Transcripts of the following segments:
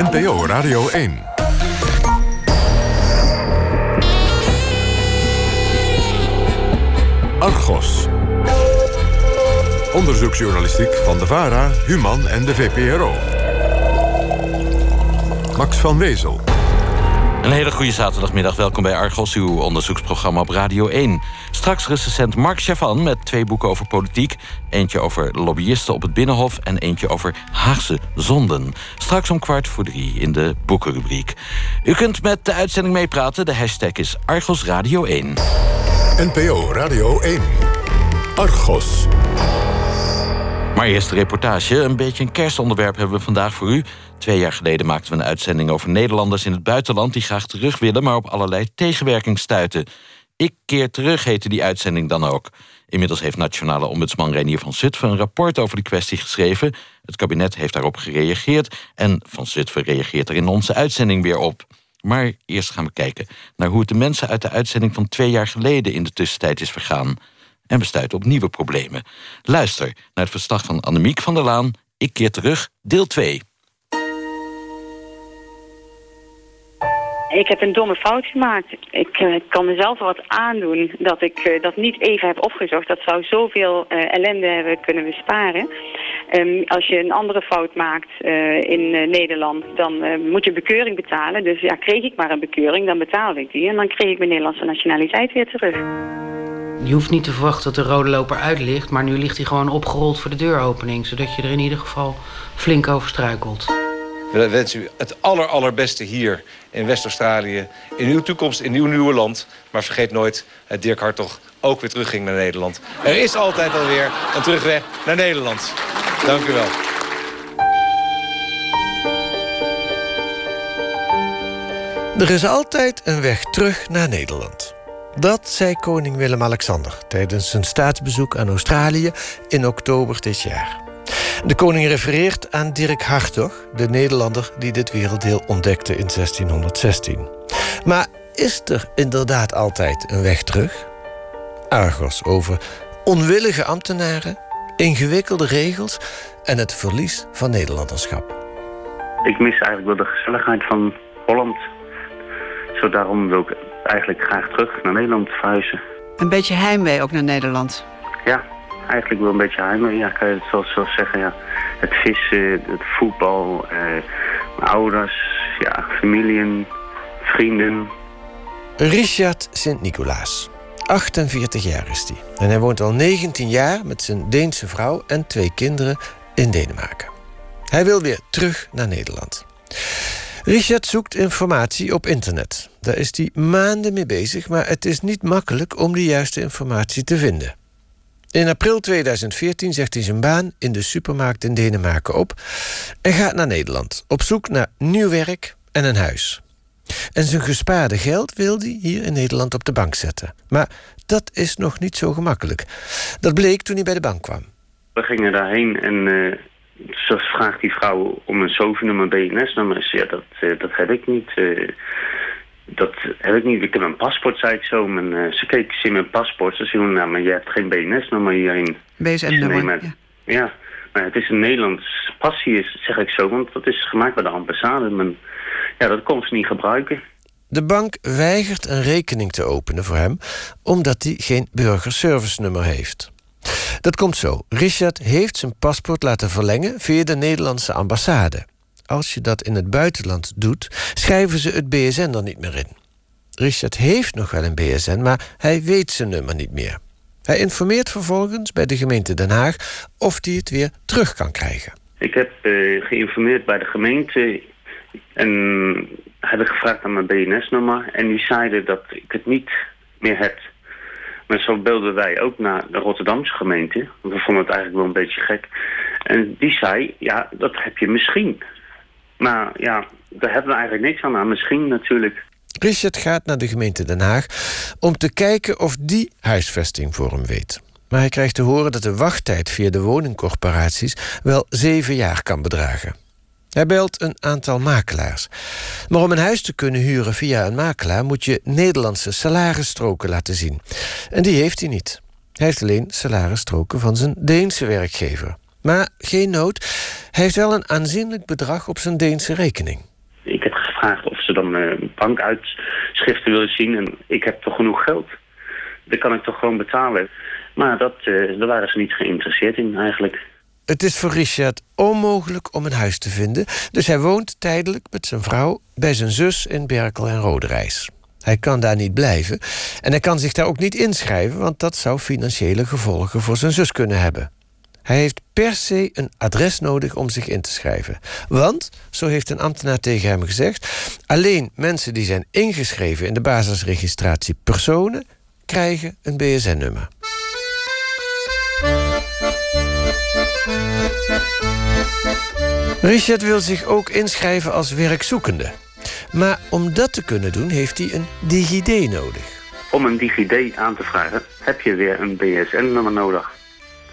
NPO Radio 1. Argos. Onderzoeksjournalistiek van de VARA, Human en de VPRO. Max van Wezel. Een hele goede zaterdagmiddag. Welkom bij Argos, uw onderzoeksprogramma op Radio 1. Straks recensent Mark Chavan met twee boeken over politiek. Eentje over lobbyisten op het Binnenhof... en eentje over Haagse zonden. Straks om kwart voor drie in de boekenrubriek. U kunt met de uitzending meepraten. De hashtag is Argos Radio 1. NPO Radio 1. Argos. Maar eerst de reportage. Een beetje een kerstonderwerp hebben we vandaag voor u. Twee jaar geleden maakten we een uitzending over Nederlanders in het buitenland... die graag terug willen, maar op allerlei tegenwerking stuiten. Ik keer terug heette die uitzending dan ook. Inmiddels heeft nationale ombudsman Renier van Zutphen... een rapport over die kwestie geschreven. Het kabinet heeft daarop gereageerd... en Van Zutphen reageert er in onze uitzending weer op. Maar eerst gaan we kijken naar hoe het de mensen uit de uitzending van twee jaar geleden in de tussentijd is vergaan. En we stuiten op nieuwe problemen. Luister naar het verslag van Annemiek van der Laan. Ik keer terug, deel 2. Ik heb een domme fout gemaakt. Ik uh, kan mezelf wat aandoen dat ik uh, dat niet even heb opgezocht. Dat zou zoveel uh, ellende hebben kunnen besparen. Um, als je een andere fout maakt in Nederland, dan moet je bekeuring betalen. Dus ja, kreeg ik maar een bekeuring, dan betaalde ik die. En dan kreeg ik mijn Nederlandse nationaliteit weer terug. Je hoeft niet te verwachten dat de rode loper uit ligt... maar nu ligt hij gewoon opgerold voor de deuropening... zodat je er in ieder geval flink over struikelt. We wensen u het aller, allerbeste hier in West-Australië... in uw toekomst, in uw nieuwe land. Maar vergeet nooit dat Dirk Hartog ook weer terugging naar Nederland. Er is altijd alweer een terugweg naar Nederland. Dank u wel. Er is altijd een weg terug naar Nederland. Dat zei koning Willem-Alexander tijdens zijn staatsbezoek aan Australië in oktober dit jaar. De koning refereert aan Dirk Hartog, de Nederlander die dit werelddeel ontdekte in 1616. Maar is er inderdaad altijd een weg terug? Argos over onwillige ambtenaren, ingewikkelde regels en het verlies van Nederlanderschap. Ik mis eigenlijk wel de gezelligheid van Holland. Zo daarom wil ik eigenlijk graag terug naar Nederland verhuizen. Een beetje heimwee ook naar Nederland? Ja, eigenlijk wel een beetje heimwee. Ja, kan je het zo, zeggen. Ja. Het vissen, het voetbal, eh, ouders, ja, familie, vrienden. Richard Sint-Nicolaas. 48 jaar is hij. En hij woont al 19 jaar met zijn Deense vrouw en twee kinderen in Denemarken. Hij wil weer terug naar Nederland. Richard zoekt informatie op internet. Daar is hij maanden mee bezig, maar het is niet makkelijk om de juiste informatie te vinden. In april 2014 zegt hij zijn baan in de supermarkt in Denemarken op en gaat naar Nederland op zoek naar nieuw werk en een huis. En zijn gespaarde geld wil hij hier in Nederland op de bank zetten. Maar dat is nog niet zo gemakkelijk. Dat bleek toen hij bij de bank kwam. We gingen daarheen en uh, ze vraagt die vrouw om een SOVI-nummer, BNS-nummer. Ja, dat, uh, dat heb ik niet. Uh, dat heb ik niet. Ik heb een paspoort, zei ik zo. Mijn, uh, ze keek in mijn paspoort. Ze zei, nou, maar je hebt geen BNS-nummer hierin. BSN-nummer, ja. ja. maar het is een Nederlands passie, zeg ik zo. Want dat is gemaakt bij de ambassade. Ja, dat kon ze niet gebruiken. De bank weigert een rekening te openen voor hem... omdat hij geen burgerservice-nummer heeft. Dat komt zo. Richard heeft zijn paspoort laten verlengen via de Nederlandse ambassade. Als je dat in het buitenland doet, schrijven ze het BSN er niet meer in. Richard heeft nog wel een BSN, maar hij weet zijn nummer niet meer. Hij informeert vervolgens bij de gemeente Den Haag of hij het weer terug kan krijgen. Ik heb uh, geïnformeerd bij de gemeente en heb gevraagd naar mijn BNS-nummer. En die zeiden dat ik het niet meer heb. Maar zo belden wij ook naar de Rotterdamse gemeente. We vonden het eigenlijk wel een beetje gek. En die zei, ja, dat heb je misschien. Maar ja, daar hebben we eigenlijk niks aan. aan. Misschien natuurlijk. Richard gaat naar de gemeente Den Haag om te kijken of die huisvesting voor hem weet. Maar hij krijgt te horen dat de wachttijd via de woningcorporaties wel zeven jaar kan bedragen. Hij belt een aantal makelaars. Maar om een huis te kunnen huren via een makelaar moet je Nederlandse salarisstroken laten zien. En die heeft hij niet. Hij heeft alleen salarisstroken van zijn Deense werkgever. Maar geen nood, hij heeft wel een aanzienlijk bedrag op zijn Deense rekening. gevraagd of ze dan uh, bankuitschriften willen zien. En ik heb toch genoeg geld. Dat kan ik toch gewoon betalen. Maar dat, uh, daar waren ze niet geïnteresseerd in eigenlijk. Het is voor Richard onmogelijk om een huis te vinden. Dus hij woont tijdelijk met zijn vrouw bij zijn zus in Berkel en Roderijs. Hij kan daar niet blijven en hij kan zich daar ook niet inschrijven, want dat zou financiële gevolgen voor zijn zus kunnen hebben. Hij heeft per se een adres nodig om zich in te schrijven. Want, zo heeft een ambtenaar tegen hem gezegd, alleen mensen die zijn ingeschreven in de basisregistratie personen krijgen een BSN-nummer. Richard wil zich ook inschrijven als werkzoekende. Maar om dat te kunnen doen heeft hij een DigiD nodig. Om een DigiD aan te vragen heb je weer een BSN-nummer nodig.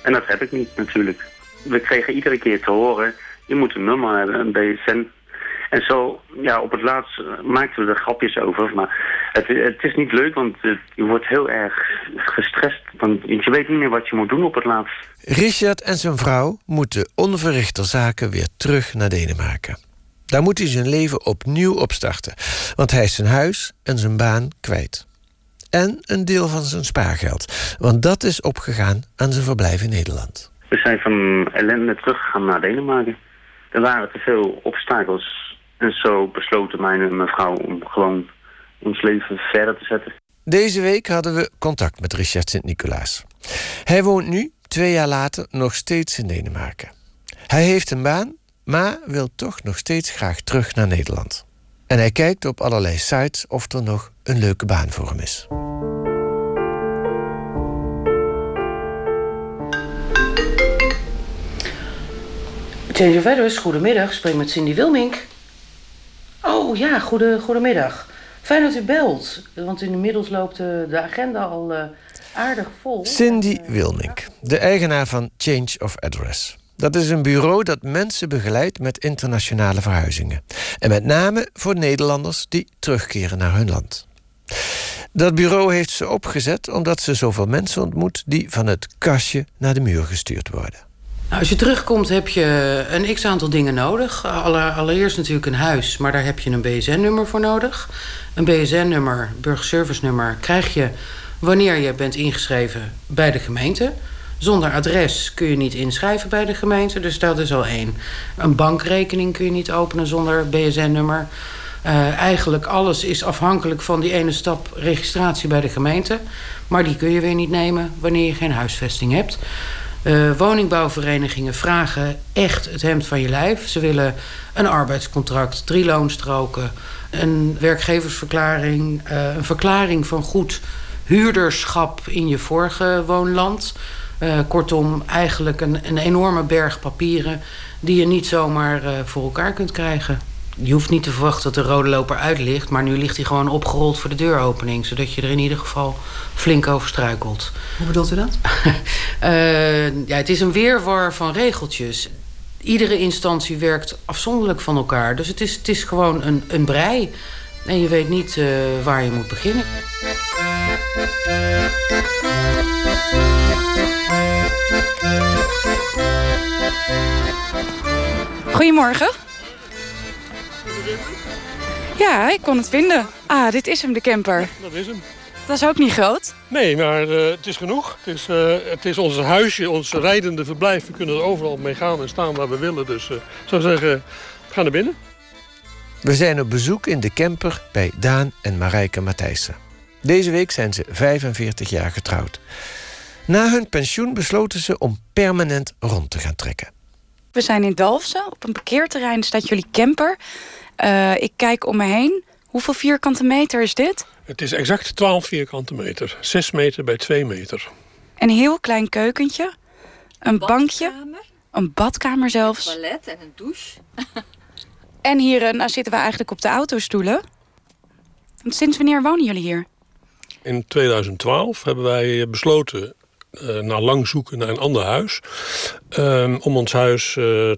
En dat heb ik niet natuurlijk. We kregen iedere keer te horen, je moet een nummer hebben, een BSN. En zo, ja, op het laatst maakten we er grapjes over. Maar het, het is niet leuk, want je wordt heel erg gestrest. Want je weet niet meer wat je moet doen op het laatst. Richard en zijn vrouw moeten onverrichter zaken weer terug naar Denemarken. Daar moet hij zijn leven opnieuw opstarten. Want hij is zijn huis en zijn baan kwijt. En een deel van zijn spaargeld. Want dat is opgegaan aan zijn verblijf in Nederland. We zijn van ellende teruggegaan naar Denemarken. Er waren te veel obstakels. En zo besloten mijn en mevrouw om gewoon ons leven verder te zetten. Deze week hadden we contact met Richard Sint-Nicolaas. Hij woont nu, twee jaar later, nog steeds in Denemarken. Hij heeft een baan maar wil toch nog steeds graag terug naar Nederland. En hij kijkt op allerlei sites of er nog een leuke baan voor hem is. Change of Address, goedemiddag. Spreek met Cindy Wilmink. Oh ja, goede, goedemiddag. Fijn dat u belt, want inmiddels loopt de agenda al uh, aardig vol. Cindy Wilmink, de eigenaar van Change of Address. Dat is een bureau dat mensen begeleidt met internationale verhuizingen. En met name voor Nederlanders die terugkeren naar hun land. Dat bureau heeft ze opgezet omdat ze zoveel mensen ontmoet die van het kastje naar de muur gestuurd worden. Nou, als je terugkomt heb je een x aantal dingen nodig. Allereerst natuurlijk een huis, maar daar heb je een BSN-nummer voor nodig. Een BSN-nummer, burgerservice-nummer, krijg je wanneer je bent ingeschreven bij de gemeente. Zonder adres kun je niet inschrijven bij de gemeente, dus dat is al één. Een bankrekening kun je niet openen zonder BSN-nummer. Eh, eigenlijk alles is afhankelijk van die ene stap registratie bij de gemeente. Maar die kun je weer niet nemen wanneer je geen huisvesting hebt. Uh, woningbouwverenigingen vragen echt het hemd van je lijf. Ze willen een arbeidscontract, drie loonstroken, een werkgeversverklaring, uh, een verklaring van goed huurderschap in je vorige woonland. Kortom, eigenlijk een, een enorme berg papieren die je niet zomaar voor elkaar kunt krijgen. Je hoeft niet te verwachten dat de rode loper uit ligt, maar nu ligt hij gewoon opgerold voor de deuropening, zodat je er in ieder geval flink over struikelt. Hoe bedoelt u dat? uh, ja, het is een weerwar van regeltjes. Iedere instantie werkt afzonderlijk van elkaar, dus het is, het is gewoon een, een brei. En je weet niet waar je moet beginnen. Goedemorgen. Ja, ik kon het vinden. Ah, dit is hem, de camper. Dat is hem. Dat is ook niet groot. Nee, maar uh, het is genoeg. Het is, uh, het is ons huisje, ons rijdende verblijf. We kunnen er overal mee gaan en staan waar we willen. Dus uh, ik zou zeggen, we gaan naar binnen. We zijn op bezoek in de camper bij Daan en Marijke Matthijssen. Deze week zijn ze 45 jaar getrouwd. Na hun pensioen besloten ze om permanent rond te gaan trekken. We zijn in Dalfsen. Op een parkeerterrein staat jullie camper. Uh, ik kijk om me heen. Hoeveel vierkante meter is dit? Het is exact 12 vierkante meter. 6 meter bij 2 meter. Een heel klein keukentje. Een bankje. Een badkamer zelfs. Een toilet en een douche. en hier uh, nou zitten we eigenlijk op de autostoelen. Sinds wanneer wonen jullie hier? In 2012 hebben wij besloten uh, na lang zoeken naar een ander huis. Uh, om ons huis uh,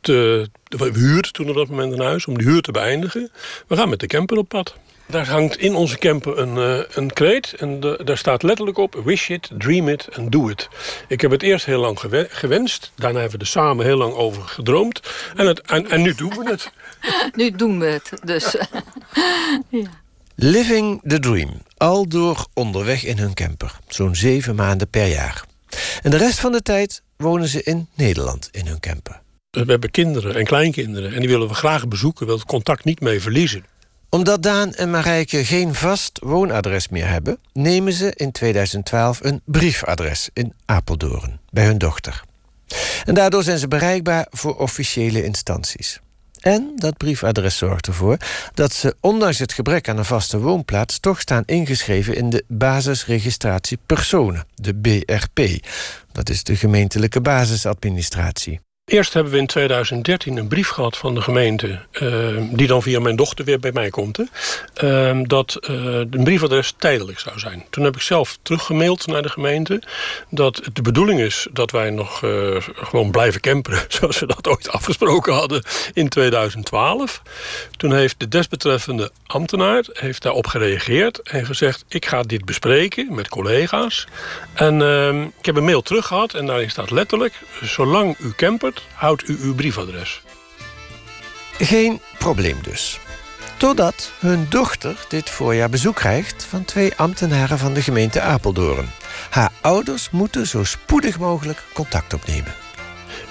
te... We huurden toen op dat moment een huis, om die huur te beëindigen. We gaan met de camper op pad. Daar hangt in onze camper een, uh, een kreet. En de, daar staat letterlijk op... wish it, dream it and do it. Ik heb het eerst heel lang gewenst. Daarna hebben we er samen heel lang over gedroomd. En, het, en, en nu doen we het. nu doen we het, dus. ja. Living the Dream. Al door onderweg in hun camper. Zo'n zeven maanden per jaar. En de rest van de tijd wonen ze in Nederland in hun camper. We hebben kinderen en kleinkinderen en die willen we graag bezoeken, wil het contact niet mee verliezen. Omdat Daan en Marijke geen vast woonadres meer hebben, nemen ze in 2012 een briefadres in Apeldoorn bij hun dochter. En daardoor zijn ze bereikbaar voor officiële instanties. En dat briefadres zorgt ervoor dat ze, ondanks het gebrek aan een vaste woonplaats, toch staan ingeschreven in de basisregistratie personen, de BRP. Dat is de gemeentelijke basisadministratie. Eerst hebben we in 2013 een brief gehad van de gemeente... Uh, die dan via mijn dochter weer bij mij komt... Uh, dat uh, een briefadres tijdelijk zou zijn. Toen heb ik zelf teruggemaild naar de gemeente... dat het de bedoeling is dat wij nog gewoon blijven camperen... zoals we dat ooit afgesproken hadden in 2012. Toen heeft de desbetreffende ambtenaar heeft daarop gereageerd... en gezegd, ik ga dit bespreken met collega's. En ehm, ik heb een mail terug gehad en daarin staat letterlijk... zolang u campert houdt u uw briefadres. Geen probleem dus. Totdat hun dochter dit voorjaar bezoek krijgt van twee ambtenaren van de gemeente Apeldoorn. Haar ouders moeten zo spoedig mogelijk contact opnemen.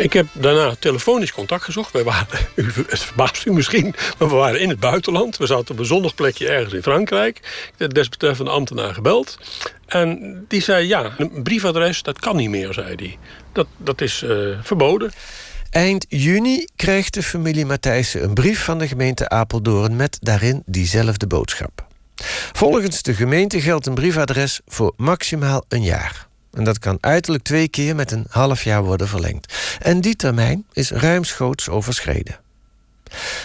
Ik heb daarna telefonisch contact gezocht. Wij waren, het verbaast u misschien, maar we waren in het buitenland. We zaten op een zonnig plekje ergens in Frankrijk. Ik heb de desbetreffende ambtenaar gebeld. En die zei, ja, een briefadres, dat kan niet meer, zei hij. Dat, dat is uh, verboden. Eind juni krijgt de familie Matthijssen een brief van de gemeente Apeldoorn... met daarin diezelfde boodschap. Volgens de gemeente geldt een briefadres voor maximaal een jaar. En dat kan uiterlijk twee keer met een half jaar worden verlengd. En die termijn is ruimschoots overschreden.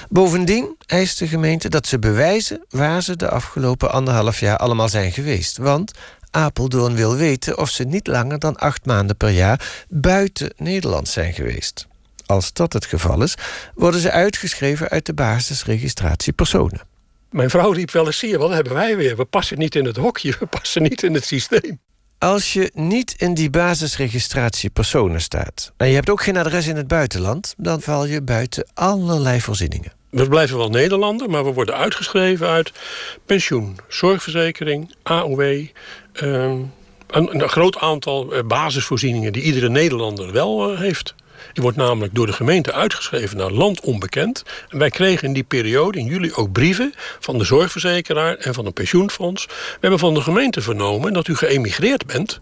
Bovendien eist de gemeente dat ze bewijzen waar ze de afgelopen anderhalf jaar allemaal zijn geweest. Want Apeldoorn wil weten of ze niet langer dan acht maanden per jaar buiten Nederland zijn geweest. Als dat het geval is, worden ze uitgeschreven uit de basisregistratie personen. Mijn vrouw riep wel eens, je, wat hebben wij weer? We passen niet in het hokje, we passen niet in het systeem. Als je niet in die basisregistratie personen staat... en je hebt ook geen adres in het buitenland... dan val je buiten allerlei voorzieningen. We blijven wel Nederlander, maar we worden uitgeschreven uit pensioen, zorgverzekering, AOW... Ehm, een, groot aantal eh, basisvoorzieningen die iedere Nederlander wel uh, heeft. Die wordt namelijk door de gemeente uitgeschreven naar land onbekend. En wij kregen in die periode, in juli, ook brieven van de zorgverzekeraar en van een pensioenfonds. We hebben van de gemeente vernomen dat u geëmigreerd bent.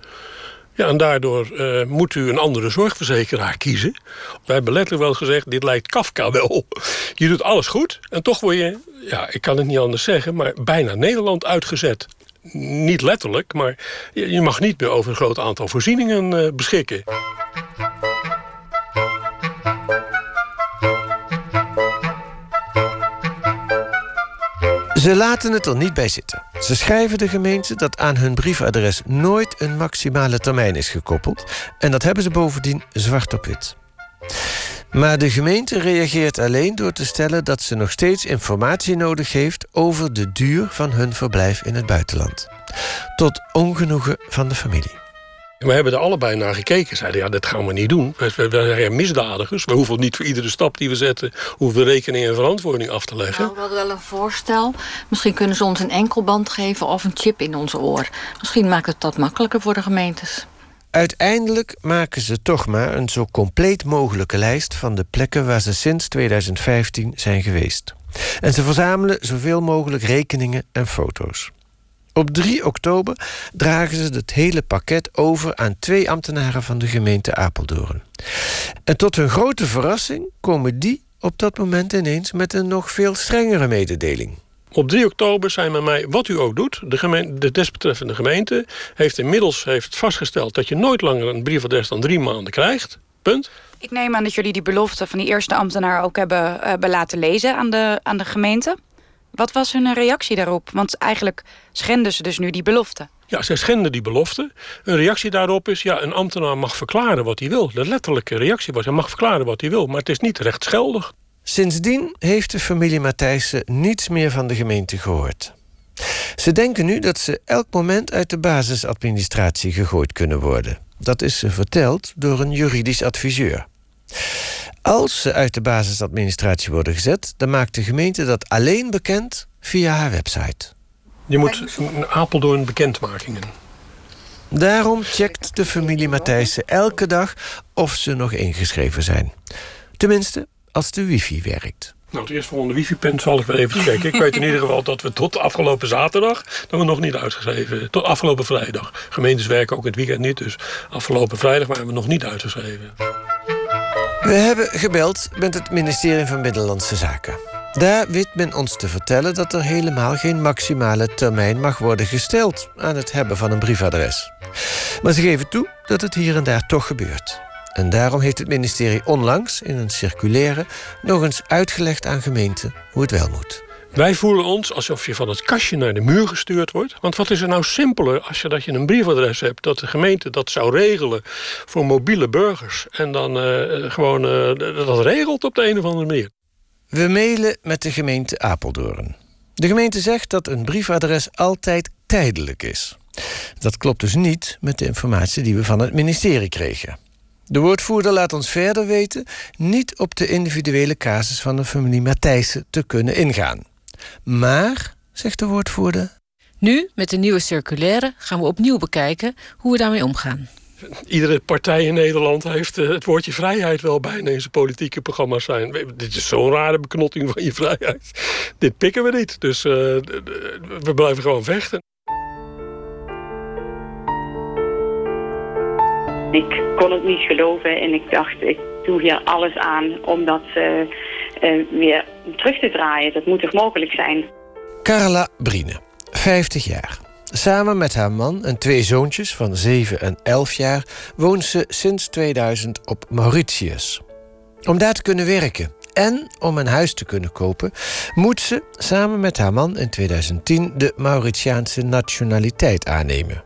Ja, en daardoor uh, moet u een andere zorgverzekeraar kiezen. Wij hebben letterlijk wel gezegd, dit lijkt Kafka wel. Je doet alles goed en toch word je, ja, ik kan het niet anders zeggen... maar bijna Nederland uitgezet. Niet letterlijk, maar je mag niet meer over een groot aantal voorzieningen uh, beschikken. Ze laten het er niet bij zitten. Ze schrijven de gemeente dat aan hun briefadres nooit een maximale termijn is gekoppeld. En dat hebben ze bovendien zwart op wit. Maar de gemeente reageert alleen door te stellen dat ze nog steeds informatie nodig heeft over de duur van hun verblijf in het buitenland. Tot ongenoegen van de familie. We hebben er allebei naar gekeken. Zeiden, ja, dat gaan we niet doen. We, zijn misdadigers. We hoeven niet voor iedere stap die we zetten... hoeven we rekening en verantwoording af te leggen. Nou, we hadden wel een voorstel. Misschien kunnen ze ons een enkelband geven of een chip in ons oor. Misschien maakt het dat makkelijker voor de gemeentes. Uiteindelijk maken ze toch maar een zo compleet mogelijke lijst... van de plekken waar ze sinds 2015 zijn geweest. En ze verzamelen zoveel mogelijk rekeningen en foto's. Op 3 oktober dragen ze het hele pakket over aan twee ambtenaren van de gemeente Apeldoorn. En tot hun grote verrassing komen die op dat moment ineens met een nog veel strengere mededeling. Op 3 oktober zijn met mij, wat u ook doet, de, gemeente, de desbetreffende gemeente heeft inmiddels heeft vastgesteld dat je nooit langer een briefadres dan drie maanden krijgt. Punt. Ik neem aan dat jullie die belofte van die eerste ambtenaar ook hebben, uh, hebben laten lezen aan de, aan de gemeente. Wat was hun reactie daarop? Want eigenlijk schenden ze dus nu die belofte. Ja, ze schenden die belofte. Een reactie daarop is, ja, een ambtenaar mag verklaren wat hij wil. De letterlijke reactie was, hij mag verklaren wat hij wil, maar het is niet rechtsgeldig. Sindsdien heeft de familie Matthijssen niets meer van de gemeente gehoord. Ze denken nu dat ze elk moment uit de basisadministratie gegooid kunnen worden. Dat is ze verteld door een juridisch adviseur. Als ze uit de basisadministratie worden gezet, dan maakt de gemeente dat alleen bekend via haar website. Je moet een Apeldoorn bekendmakingen. Daarom checkt de familie Matthijssen elke dag of ze nog ingeschreven zijn. Tenminste, als de wifi werkt. Nou, het eerstvolgende wifi-pen zal ik wel even checken. Ik weet in ieder geval dat we tot afgelopen zaterdag... dat we nog niet uitgeschreven. Tot afgelopen vrijdag. Gemeentes werken ook het weekend niet, dus afgelopen vrijdag waren we nog niet uitgeschreven. We hebben gebeld met het ministerie van Binnenlandse Zaken. Daar weet men ons te vertellen dat er helemaal geen maximale termijn mag worden gesteld aan het hebben van een briefadres. Maar ze geven toe dat het hier en daar toch gebeurt. En daarom heeft het ministerie onlangs in een circulaire nog eens uitgelegd aan gemeenten hoe het wel moet. Wij voelen ons alsof je van het kastje naar de muur gestuurd wordt. Want wat is er nou simpeler als je dat je een briefadres hebt... dat de gemeente dat zou regelen voor mobiele burgers... en dan uh, gewoon uh, dat regelt op de een of andere manier. We mailen met de gemeente Apeldoorn. De gemeente zegt dat een briefadres altijd tijdelijk is. Dat klopt dus niet met de informatie die we van het ministerie kregen. De woordvoerder laat ons verder weten niet op de individuele casus van de familie Matthijssen te kunnen ingaan. Maar, zegt de woordvoerder. Nu, met de nieuwe circulaire, gaan we opnieuw bekijken hoe we daarmee omgaan. Iedere partij in Nederland heeft eh, het woordje vrijheid wel bijna in zijn politieke programma's zijn. Dit is zo'n rare beknotting van je vrijheid. Dit pikken we niet. Dus uh, we blijven gewoon vechten. Ik kon het niet geloven en ik dacht, ik doe hier alles aan om dat uh, uh, weer terug te draaien. Dat moet toch mogelijk zijn? Carla Brine, 50 jaar. Samen met haar man en twee zoontjes van 7 en 11 jaar woont ze sinds 2000 op Mauritius. Om daar te kunnen werken en om een huis te kunnen kopen, moet ze samen met haar man in 2010 de Mauritiaanse nationaliteit aannemen.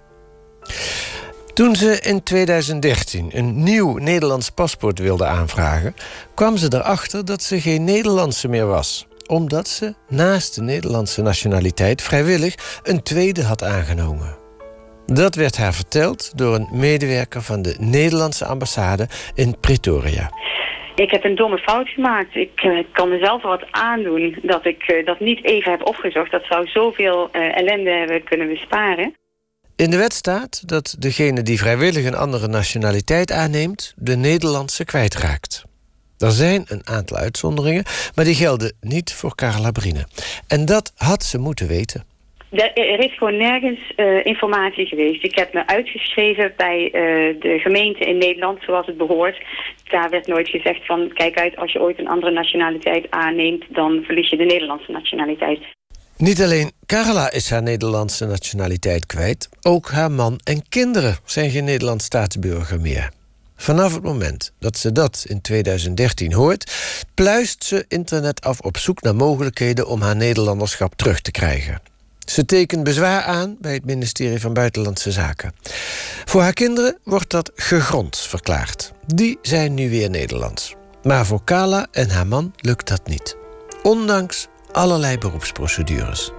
Toen ze in 2013 een nieuw Nederlands paspoort wilde aanvragen, kwam ze erachter dat ze geen Nederlandse meer was omdat ze naast de Nederlandse nationaliteit vrijwillig een tweede had aangenomen. Dat werd haar verteld door een medewerker van de Nederlandse ambassade in Pretoria. Ik heb een domme fout gemaakt. Ik uh, kan mezelf wat aandoen dat ik uh, dat niet even heb opgezocht. Dat zou zoveel uh, ellende hebben kunnen besparen. In de wet staat dat degene die vrijwillig een andere nationaliteit aanneemt... de Nederlandse kwijtraakt. Er zijn een aantal uitzonderingen, maar die gelden niet voor Carla Brine. En dat had ze moeten weten. Er is gewoon nergens uh, informatie geweest. Ik heb me uitgeschreven bij uh, de gemeente in Nederland zoals het behoort. Daar werd nooit gezegd van kijk uit als je ooit een andere nationaliteit aanneemt... dan verlies je de Nederlandse nationaliteit. Niet alleen Carla is haar Nederlandse nationaliteit kwijt... ook haar man en kinderen zijn geen Nederlands staatsburger meer. Vanaf het moment dat ze dat in 2013 hoort, pluist ze internet af op zoek naar mogelijkheden om haar Nederlanderschap terug te krijgen. Ze tekent bezwaar aan bij het ministerie van Buitenlandse Zaken. Voor haar kinderen wordt dat gegrond verklaard. Die zijn nu weer Nederlands. Maar voor Kala en haar man lukt dat niet. Ondanks allerlei beroepsprocedures.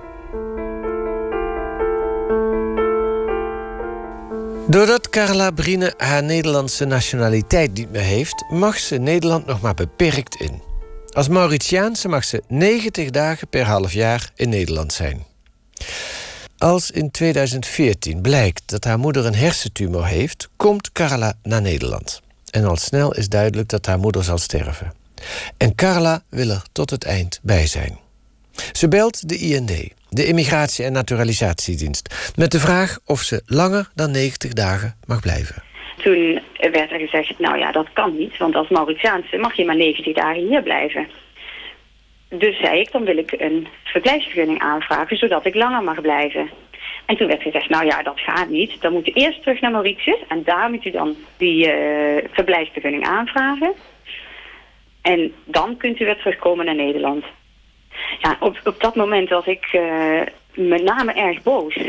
Doordat Carla Brine haar Nederlandse nationaliteit niet meer heeft, mag ze Nederland nog maar beperkt in. Als Mauritiaanse mag ze 90 dagen per half jaar in Nederland zijn. Als in 2014 blijkt dat haar moeder een hersentumor heeft, komt Carla naar Nederland. En al snel is duidelijk dat haar moeder zal sterven. En Carla wil er tot het eind bij zijn. Ze belt de IND, de Immigratie- en Naturalisatiedienst, met de vraag of ze langer dan 90 dagen mag blijven. Toen werd er gezegd, nou ja, dat kan niet, want als Mauritiaanse mag je maar 90 dagen hier blijven. Dus zei ik, dan wil ik een verblijfsvergunning aanvragen, zodat ik langer mag blijven. En toen werd gezegd, nou ja, dat gaat niet. Dan moet u eerst terug naar Mauritius en daar moet u dan die uh, verblijfsvergunning aanvragen. En dan kunt u weer terugkomen naar Nederland. Ja, op, op dat moment was ik uh, met name erg boos.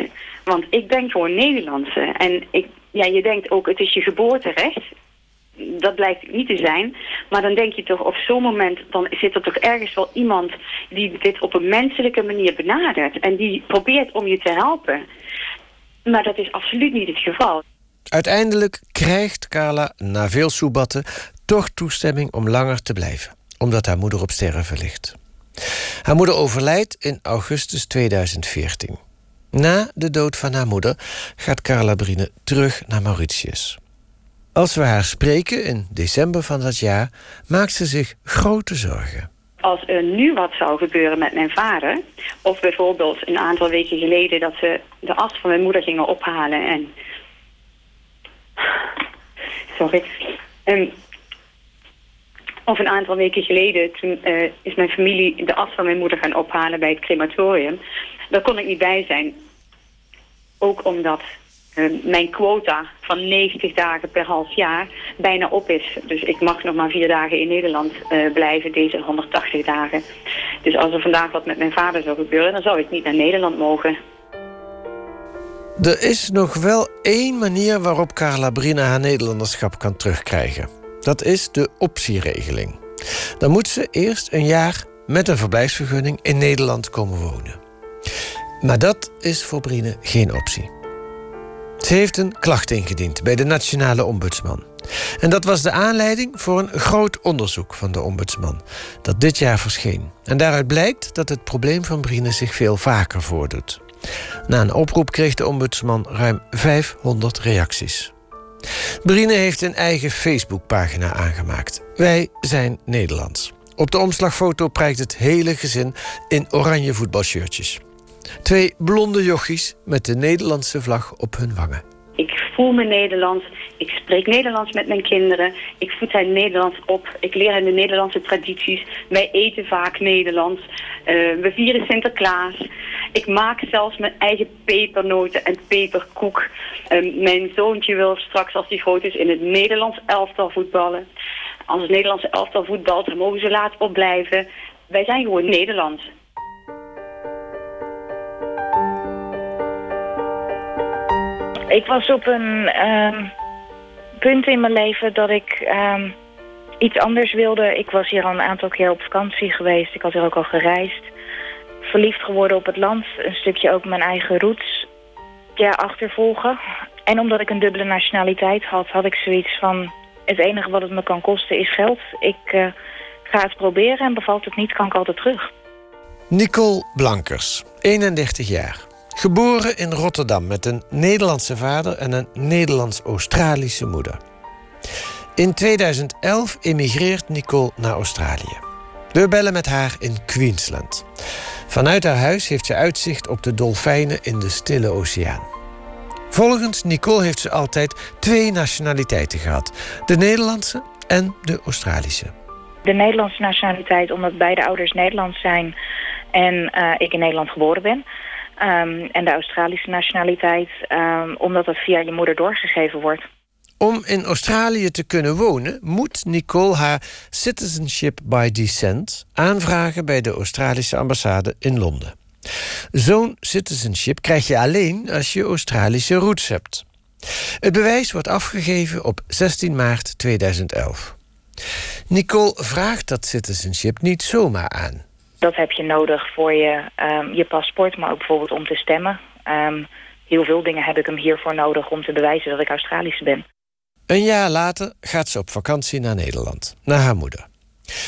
Want ik ben gewoon Nederlandse. En ik, ja, je denkt ook, het is je geboorterecht. dat blijkt niet te zijn. Maar dan denk je toch, op zo'n moment, dan zit er toch ergens wel iemand die dit op een menselijke manier benadert. En die probeert om je te helpen. Maar dat is absoluut niet het geval. Uiteindelijk krijgt Carla, na veel soebatten, toch toestemming om langer te blijven. Omdat haar moeder op sterven ligt. Haar moeder overlijdt in augustus 2014. Na de dood van haar moeder gaat Carla Brine terug naar Mauritius. Als we haar spreken in december van dat jaar, maakt ze zich grote zorgen. Als er nu wat zou gebeuren met mijn vader... of bijvoorbeeld een aantal weken geleden... dat ze de as van mijn moeder gingen ophalen en... Sorry. Um, of een aantal weken geleden, toen uh, is mijn familie de as van mijn moeder gaan ophalen bij het crematorium. Daar kon ik niet bij zijn. Ook omdat uh, mijn quota van 90 dagen per half jaar bijna op is. Dus ik mag nog maar vier dagen in Nederland uh, blijven, deze 180 dagen. Dus als er vandaag wat met mijn vader zou gebeuren, dan zou ik niet naar Nederland mogen. Er is nog wel één manier waarop Carla Brina haar Nederlanderschap kan terugkrijgen. Dat is de optieregeling. Dan moet ze eerst een jaar met een verblijfsvergunning in Nederland komen wonen. Maar dat is voor Brine geen optie. Ze heeft een klacht ingediend bij de Nationale Ombudsman. En dat was de aanleiding voor een groot onderzoek van de Ombudsman, dat dit jaar verscheen. En daaruit blijkt dat het probleem van Brine zich veel vaker voordoet. Na een oproep kreeg de Ombudsman ruim 500 reacties. Brine heeft een eigen Facebookpagina aangemaakt. Wij zijn Nederlands. Op de omslagfoto prijkt het hele gezin in oranje voetbalshirtjes. Twee blonde jochies met de Nederlandse vlag op hun wangen. Ik voel me Nederlands. Ik spreek Nederlands met mijn kinderen. Ik voed hen Nederlands op. Ik leer hen de Nederlandse tradities. Wij eten vaak Nederlands. Uh, we vieren Sinterklaas. Ik maak zelfs mijn eigen pepernoten en peperkoek. Uh, mijn zoontje wil straks, als hij groot is, in het Nederlands elftal voetballen. Als het Nederlandse elftal voetbalt, dan mogen ze laat opblijven. Wij zijn gewoon Nederlands. Ik was op een um, punt in mijn leven dat ik um, iets anders wilde. Ik was hier al een aantal keer op vakantie geweest. Ik had hier ook al gereisd. Verliefd geworden op het land. Een stukje ook mijn eigen roots ja, achtervolgen. En omdat ik een dubbele nationaliteit had, had ik zoiets van... het enige wat het me kan kosten is geld. Ik uh, ga het proberen en bevalt het niet, kan ik altijd terug. Nicole Blankers, 31 jaar. Geboren in Rotterdam met een Nederlandse vader en een Nederlands-Australische moeder. In 2011 emigreert Nicole naar Australië. We bellen met haar in Queensland. Vanuit haar huis heeft ze uitzicht op de dolfijnen in de Stille Oceaan. Volgens Nicole heeft ze altijd twee nationaliteiten gehad: de Nederlandse en de Australische. De Nederlandse nationaliteit, omdat beide ouders Nederlands zijn en uh, ik in Nederland geboren ben. Um, en de Australische nationaliteit, um, omdat dat via je moeder doorgegeven wordt. Om in Australië te kunnen wonen, moet Nicole haar Citizenship by Descent aanvragen bij de Australische ambassade in Londen. Zo'n citizenship krijg je alleen als je Australische roots hebt. Het bewijs wordt afgegeven op 16 maart 2011. Nicole vraagt dat citizenship niet zomaar aan. Dat heb je nodig voor je, um, je paspoort, maar ook bijvoorbeeld om te stemmen. Um, heel veel dingen heb ik hem hiervoor nodig om te bewijzen dat ik Australisch ben. Een jaar later gaat ze op vakantie naar Nederland, naar haar moeder.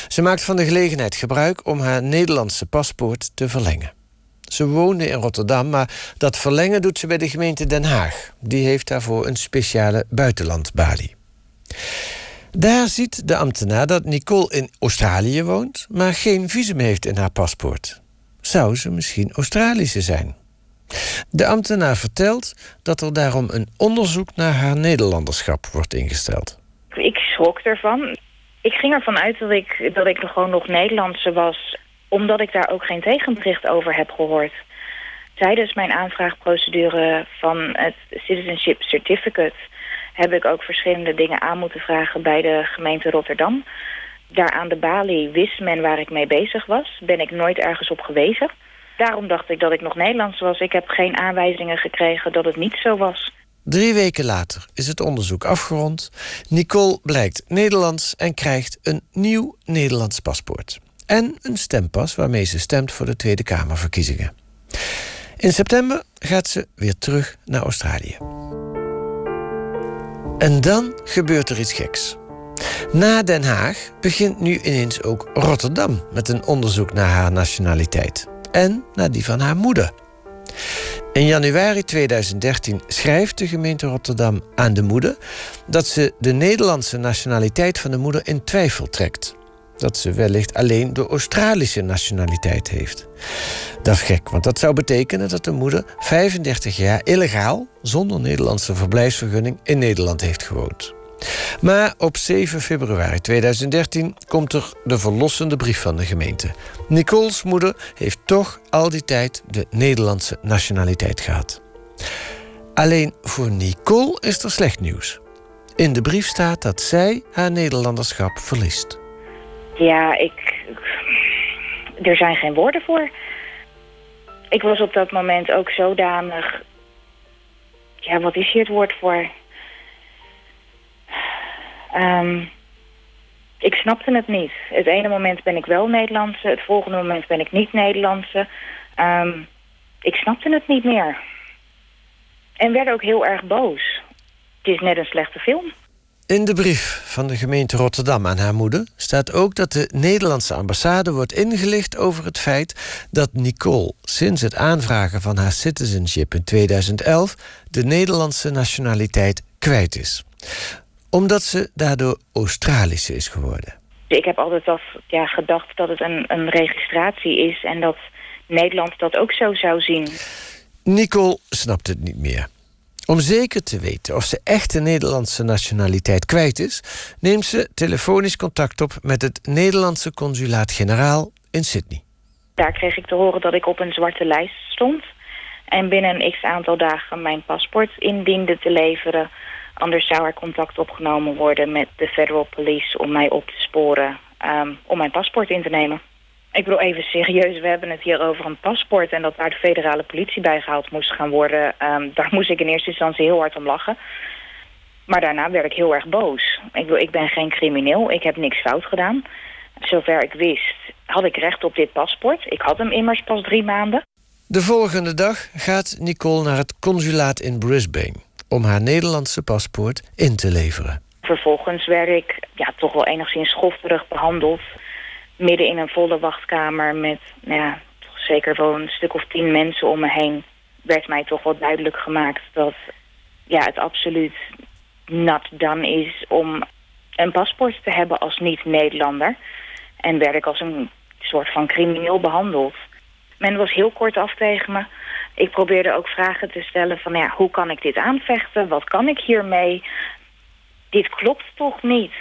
Ze maakt van de gelegenheid gebruik om haar Nederlandse paspoort te verlengen. Ze woonde in Rotterdam, maar dat verlengen doet ze bij de gemeente Den Haag. Die heeft daarvoor een speciale buitenlandbalie. Daar ziet de ambtenaar dat Nicole in Australië woont, maar geen visum heeft in haar paspoort. Zou ze misschien Australische zijn? De ambtenaar vertelt dat er daarom een onderzoek naar haar Nederlanderschap wordt ingesteld. Ik schrok ervan. Ik ging ervan uit dat ik, dat ik gewoon nog Nederlandse was, omdat ik daar ook geen tegenbericht over heb gehoord. Tijdens mijn aanvraagprocedure van het Citizenship Certificate heb ik ook verschillende dingen aan moeten vragen bij de gemeente Rotterdam. Daar aan de balie wist men waar ik mee bezig was. Ben ik nooit ergens op gewezen. Daarom dacht ik dat ik nog Nederlands was. Ik heb geen aanwijzingen gekregen dat het niet zo was. Drie weken later is het onderzoek afgerond. Nicole blijkt Nederlands en krijgt een nieuw Nederlands paspoort. En een stempas waarmee ze stemt voor de Tweede Kamerverkiezingen. In september gaat ze weer terug naar Australië. En dan gebeurt er iets geks. Na Den Haag begint nu ineens ook Rotterdam met een onderzoek naar haar nationaliteit. En naar die van haar moeder. In januari 2013 schrijft de gemeente Rotterdam aan de moeder dat ze de Nederlandse nationaliteit van de moeder in twijfel trekt. Dat ze wellicht alleen de Australische nationaliteit heeft. Dat is gek, want dat zou betekenen dat de moeder 35 jaar illegaal, zonder Nederlandse verblijfsvergunning, in Nederland heeft gewoond. Maar op 7 februari 2013 komt er de verlossende brief van de gemeente. Nicole's moeder heeft toch al die tijd de Nederlandse nationaliteit gehad. Alleen voor Nicole is er slecht nieuws. In de brief staat dat zij haar Nederlanderschap verliest. Ja, ik. Er zijn geen woorden voor. Ik was op dat moment ook zodanig. Ja, wat is hier het woord voor? Um, ik snapte het niet. Het ene moment ben ik wel Nederlandse, het volgende moment ben ik niet Nederlandse. Um, ik snapte het niet meer. En werd ook heel erg boos. Het is net een slechte film. In de brief van de gemeente Rotterdam aan haar moeder staat ook dat de Nederlandse ambassade wordt ingelicht over het feit dat Nicole sinds het aanvragen van haar citizenship in 2011 de Nederlandse nationaliteit kwijt is omdat ze daardoor Australische is geworden. Ik heb altijd al ja, gedacht dat het een, een registratie is en dat Nederland dat ook zo zou zien. Nicole snapt het niet meer. Om zeker te weten of ze echt de Nederlandse nationaliteit kwijt is, neemt ze telefonisch contact op met het Nederlandse consulaat-generaal in Sydney. Daar kreeg ik te horen dat ik op een zwarte lijst stond en binnen een x aantal dagen mijn paspoort indiende te leveren Anders zou er contact opgenomen worden met de federal police om mij op te sporen um, om mijn paspoort in te nemen. Ik bedoel even serieus, we hebben het hier over een paspoort en dat daar de federale politie bij gehaald moest gaan worden. Um, daar moest ik in eerste instantie heel hard om lachen. Maar daarna werd ik heel erg boos. Ik, bedoel, ik ben geen crimineel, ik heb niks fout gedaan. Zover ik wist had ik recht op dit paspoort. Ik had hem immers pas drie maanden. De volgende dag gaat Nicole naar het consulaat in Brisbane om haar Nederlandse paspoort in te leveren. Vervolgens werd ik ja, toch wel enigszins schofterig behandeld. Midden in een volle wachtkamer met nou ja, toch zeker wel een stuk of tien mensen om me heen... werd mij toch wel duidelijk gemaakt dat ja, het absoluut nat dan is om een paspoort te hebben als niet-Nederlander. En werd ik als een soort van crimineel behandeld. Men was heel kort af tegen me. Ik probeerde ook vragen te stellen van ja, hoe kan ik dit aanvechten? Wat kan ik hiermee? Dit klopt toch niet?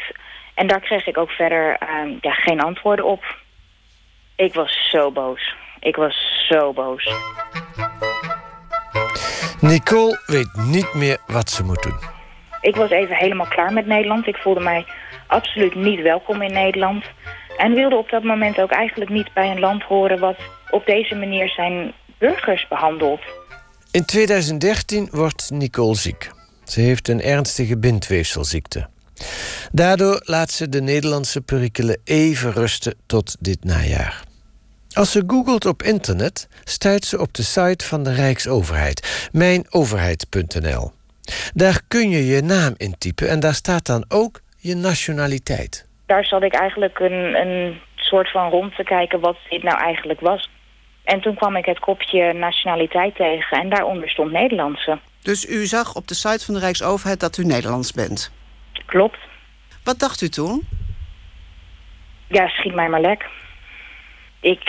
En daar kreeg ik ook verder ja, geen antwoorden op. Ik was zo boos. Ik was zo boos. Nicole weet niet meer wat ze moet doen. Ik was even helemaal klaar met Nederland. Ik voelde mij absoluut niet welkom in Nederland. En wilde op dat moment ook eigenlijk niet bij een land horen... wat op deze manier zijn burgers behandeld. In 2013 wordt Nicole ziek. Ze heeft een ernstige bindweefselziekte. Daardoor laat ze de Nederlandse perikelen even rusten tot dit najaar. Als ze googelt op internet, stuit ze op de site van de Rijksoverheid, mijnoverheid.nl. Daar kun je je naam intypen en daar staat dan ook je nationaliteit. Daar zat ik eigenlijk een, een soort van rond te kijken wat dit nou eigenlijk was. En toen kwam ik het kopje nationaliteit tegen en daaronder stond Nederlandse. Dus u zag op de site van de Rijksoverheid dat u Nederlands bent? Klopt. Wat dacht u toen? Ja, schiet mij maar lek. Ik...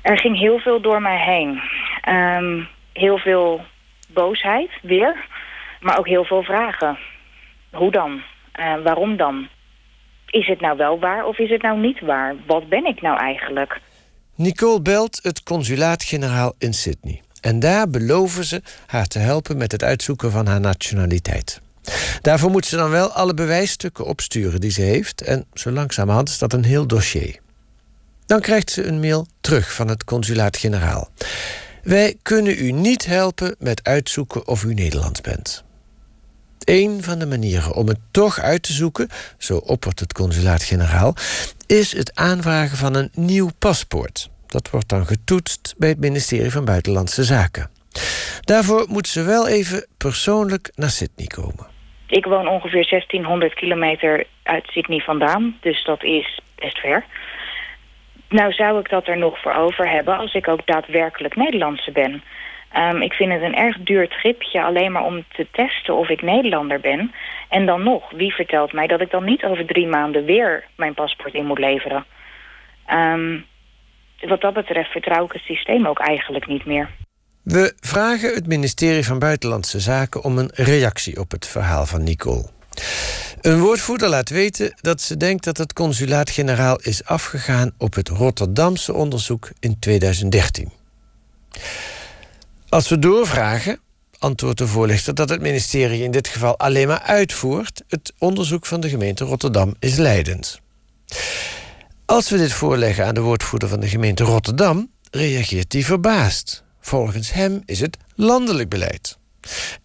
Er ging heel veel door mij heen. Um, heel veel boosheid, weer. Maar ook heel veel vragen. Hoe dan? Uh, waarom dan? Is het nou wel waar of is het nou niet waar? Wat ben ik nou eigenlijk? Nicole belt het consulaat-generaal in Sydney. En daar beloven ze haar te helpen met het uitzoeken van haar nationaliteit. Daarvoor moet ze dan wel alle bewijsstukken opsturen die ze heeft. En zo langzamerhand is dat een heel dossier. Dan krijgt ze een mail terug van het consulaat-generaal. Wij kunnen u niet helpen met uitzoeken of u Nederlands bent. Een van de manieren om het toch uit te zoeken, zo oppert het consulaat-generaal, is het aanvragen van een nieuw paspoort. Dat wordt dan getoetst bij het ministerie van Buitenlandse Zaken. Daarvoor moeten ze wel even persoonlijk naar Sydney komen. Ik woon ongeveer 1600 kilometer uit Sydney vandaan, dus dat is best ver. Nou zou ik dat er nog voor over hebben als ik ook daadwerkelijk Nederlandse ben. Um, ik vind het een erg duur tripje alleen maar om te testen of ik Nederlander ben. En dan nog, wie vertelt mij dat ik dan niet over drie maanden weer mijn paspoort in moet leveren? Um, wat dat betreft vertrouw ik het systeem ook eigenlijk niet meer. We vragen het ministerie van Buitenlandse Zaken om een reactie op het verhaal van Nicole. Een woordvoerder laat weten dat ze denkt dat het consulaat-generaal is afgegaan op het Rotterdamse onderzoek in 2013. Als we doorvragen, antwoordt de voorlichter dat het ministerie in dit geval alleen maar uitvoert. Het onderzoek van de gemeente Rotterdam is leidend. Als we dit voorleggen aan de woordvoerder van de gemeente Rotterdam, reageert hij verbaasd. Volgens hem is het landelijk beleid.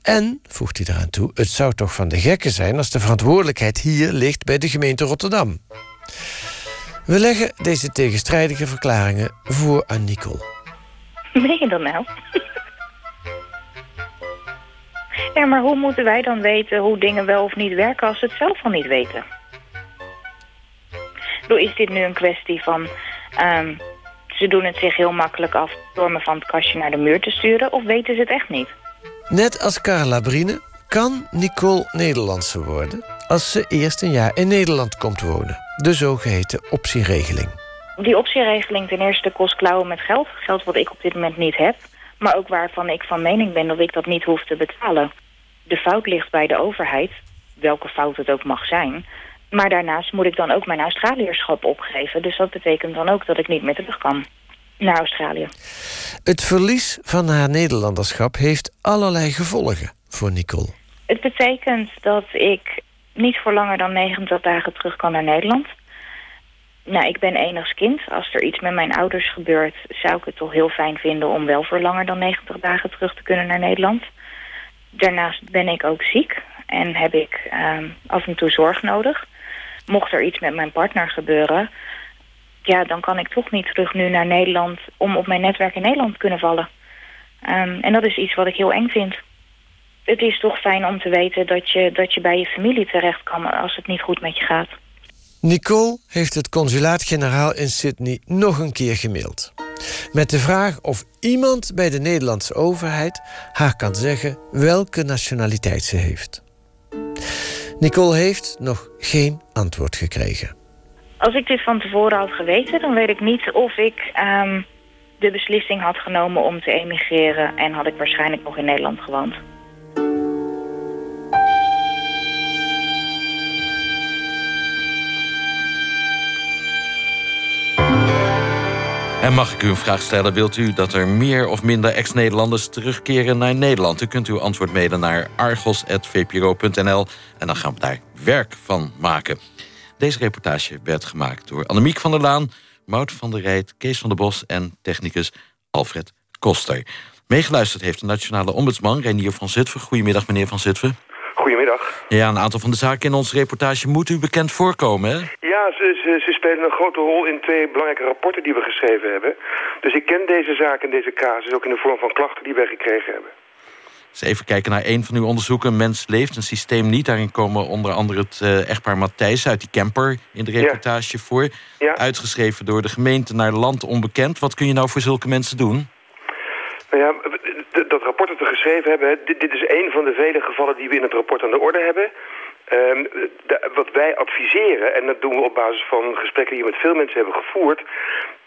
En, voegt hij eraan toe, het zou toch van de gekken zijn als de verantwoordelijkheid hier ligt bij de gemeente Rotterdam. We leggen deze tegenstrijdige verklaringen voor aan Nicole. Ben je dat nou? ja, maar hoe moeten wij dan weten hoe dingen wel of niet werken als ze het zelf al niet weten? Is dit nu een kwestie van... Um, ze doen het zich heel makkelijk af door me van het kastje naar de muur te sturen... of weten ze het echt niet? Net als Carla Brine kan Nicole Nederlandse worden... als ze eerst een jaar in Nederland komt wonen. De zogeheten optieregeling. Die optieregeling ten eerste kost klauwen met geld. Geld wat ik op dit moment niet heb. Maar ook waarvan ik van mening ben dat ik dat niet hoef te betalen. De fout ligt bij de overheid, welke fout het ook mag zijn... Maar daarnaast moet ik dan ook mijn Australierschap opgeven. Dus dat betekent dan ook dat ik niet meer terug kan naar Australië. Het verlies van haar Nederlanderschap heeft allerlei gevolgen voor Nicole. Het betekent dat ik niet voor langer dan 90 dagen terug kan naar Nederland. Nou, ik ben enigs kind. Als er iets met mijn ouders gebeurt... zou ik het toch heel fijn vinden om wel voor langer dan 90 dagen terug te kunnen naar Nederland. Daarnaast ben ik ook ziek en heb ik um, af en toe zorg nodig mocht er iets met mijn partner gebeuren... ja, dan kan ik toch niet terug nu naar Nederland... om op mijn netwerk in Nederland te kunnen vallen. Um, en dat is iets wat ik heel eng vind. Het is toch fijn om te weten dat je, dat je bij je familie terecht kan... als het niet goed met je gaat. Nicole heeft het consulaat-generaal in Sydney nog een keer gemaild. Met de vraag of iemand bij de Nederlandse overheid haar kan zeggen welke nationaliteit ze heeft. Nicole heeft nog geen antwoord gekregen. Als ik dit van tevoren had geweten, dan weet ik niet of ik um, de beslissing had genomen om te emigreren en had ik waarschijnlijk nog in Nederland gewoond. En mag ik u een vraag stellen? Wilt u dat er meer of minder ex-Nederlanders terugkeren naar Nederland? U kunt uw antwoord mailen naar argos.vpro.nl en dan gaan we daar werk van maken. Deze reportage werd gemaakt door Annemiek van der Laan, Mout van der Rijt, Kees van der Bos en technicus Alfred Koster. Meegeluisterd heeft de nationale ombudsman Renier van Zutphen. Goedemiddag, meneer van Zutphen. Goedemiddag. Ja, een aantal van de zaken in onze reportage moet u bekend voorkomen, hè? Ja, ze, ze, ze, spelen een grote rol in twee belangrijke rapporten die we geschreven hebben. Dus ik ken deze zaak en deze casus ook in de vorm van klachten die wij gekregen hebben. Dus even kijken naar een van uw onderzoeken. Een mens leeft, een systeem niet. Daarin komen onder andere het uh, echtpaar Matthijs uit die camper in de reportage voor. Ja. Uitgeschreven door de gemeente naar land onbekend. Wat kun je nou voor zulke mensen doen? Nou ja, dat rapport dat we geschreven hebben... Dit, dit, is een van de vele gevallen die we in het rapport aan de orde hebben. De, wat wij adviseren, en dat doen we op basis van gesprekken die we met veel mensen hebben gevoerd...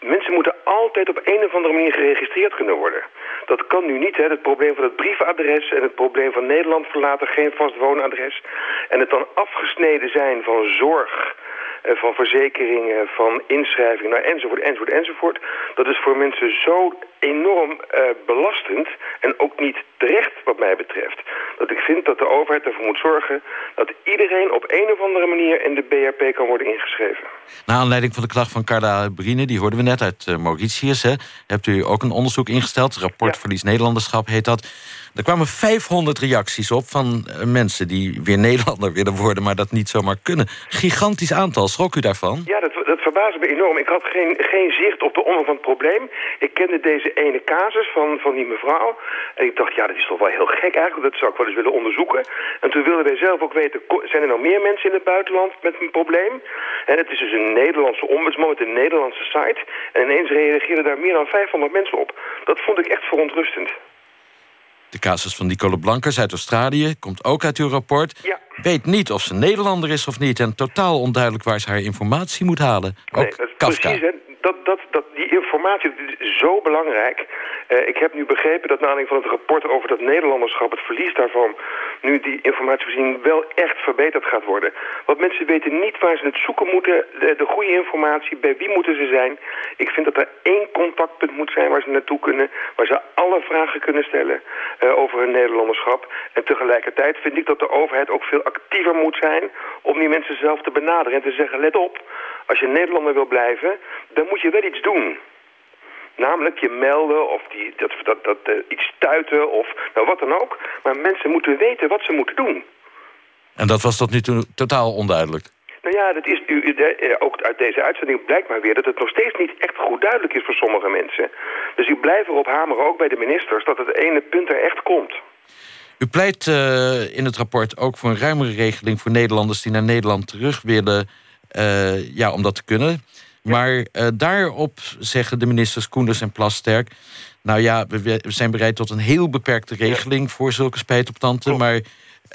mensen moeten altijd op een of andere manier geregistreerd kunnen worden. Dat kan nu niet, hè. Het probleem van het brievenadres en het probleem van Nederland verlaten... geen vast woonadres. En het dan afgesneden zijn van zorg eh, van verzekeringen, van inschrijvingen, nou, enzovoort, enzovoort, enzovoort. Dat is voor mensen zo enorm uh, belastend en ook niet terecht wat mij betreft. Dat ik vind dat de overheid ervoor moet zorgen dat iedereen op een of andere manier in de BRP kan worden ingeschreven. Na aanleiding van de klacht van Carla Brine, die hoorden we net uit uh, Mauritius, hè, hebt u ook een onderzoek ingesteld. Rapport ja. Verlies Nederlanderschap heet dat. Er kwamen 500 reacties op van uh, mensen die weer Nederlander willen worden, maar dat niet zomaar kunnen. Gigantisch aantal, schrok u daarvan? Ja, dat, dat verbaasde me enorm. Ik had geen, geen zicht op de omvang van het probleem. Ik kende deze ene casus van, van die mevrouw. En ik dacht, ja, dat is toch wel heel gek eigenlijk. Dat zou ik wel eens willen onderzoeken. En toen wilden wij zelf ook weten, zijn er nou meer mensen in het buitenland met een probleem? En het is dus een Nederlandse ombudsman met een Nederlandse site. En ineens reageerden daar meer dan 500 mensen op. Dat vond ik echt verontrustend. De casus van Nicole Blankers uit Australië komt ook uit uw rapport. Ja. Weet niet of ze Nederlander is of niet... en totaal onduidelijk waar ze haar informatie moet halen. Ook nee, dat is Kafka. Precies, hè? Dat, dat, dat, die informatie is zo belangrijk. Uh, ik heb nu begrepen dat na aanleiding van het rapport over dat Nederlanderschap... het verlies daarvan, nu die informatievoorziening wel echt verbeterd gaat worden. Want mensen weten niet waar ze het zoeken moeten, de, de goede informatie, bij wie moeten ze zijn. Ik vind dat er één contactpunt moet zijn waar ze naartoe kunnen... waar ze alle vragen kunnen stellen uh, over hun Nederlanderschap. En tegelijkertijd vind ik dat de overheid ook veel actiever moet zijn... om die mensen zelf te benaderen en te zeggen, let op... Als je Nederlander wil blijven, dan moet je wel iets doen. Namelijk je melden of die, dat, dat, dat, uh, iets stuiten of nou, wat dan ook. Maar mensen moeten weten wat ze moeten doen. En dat was tot nu toe totaal onduidelijk? Nou ja, dat is, u, de, ook uit deze uitzending blijkt maar weer... dat het nog steeds niet echt goed duidelijk is voor sommige mensen. Dus ik blijf erop hameren, ook bij de ministers... dat het ene punt er echt komt. U pleit uh, in het rapport ook voor een ruimere regeling... voor Nederlanders die naar Nederland terug willen... Uh, ja, om dat te kunnen. Maar uh, daarop zeggen de ministers Koenders en Plasterk... nou ja, we, we, zijn bereid tot een heel beperkte regeling... Voor zulke spijtoptanten, maar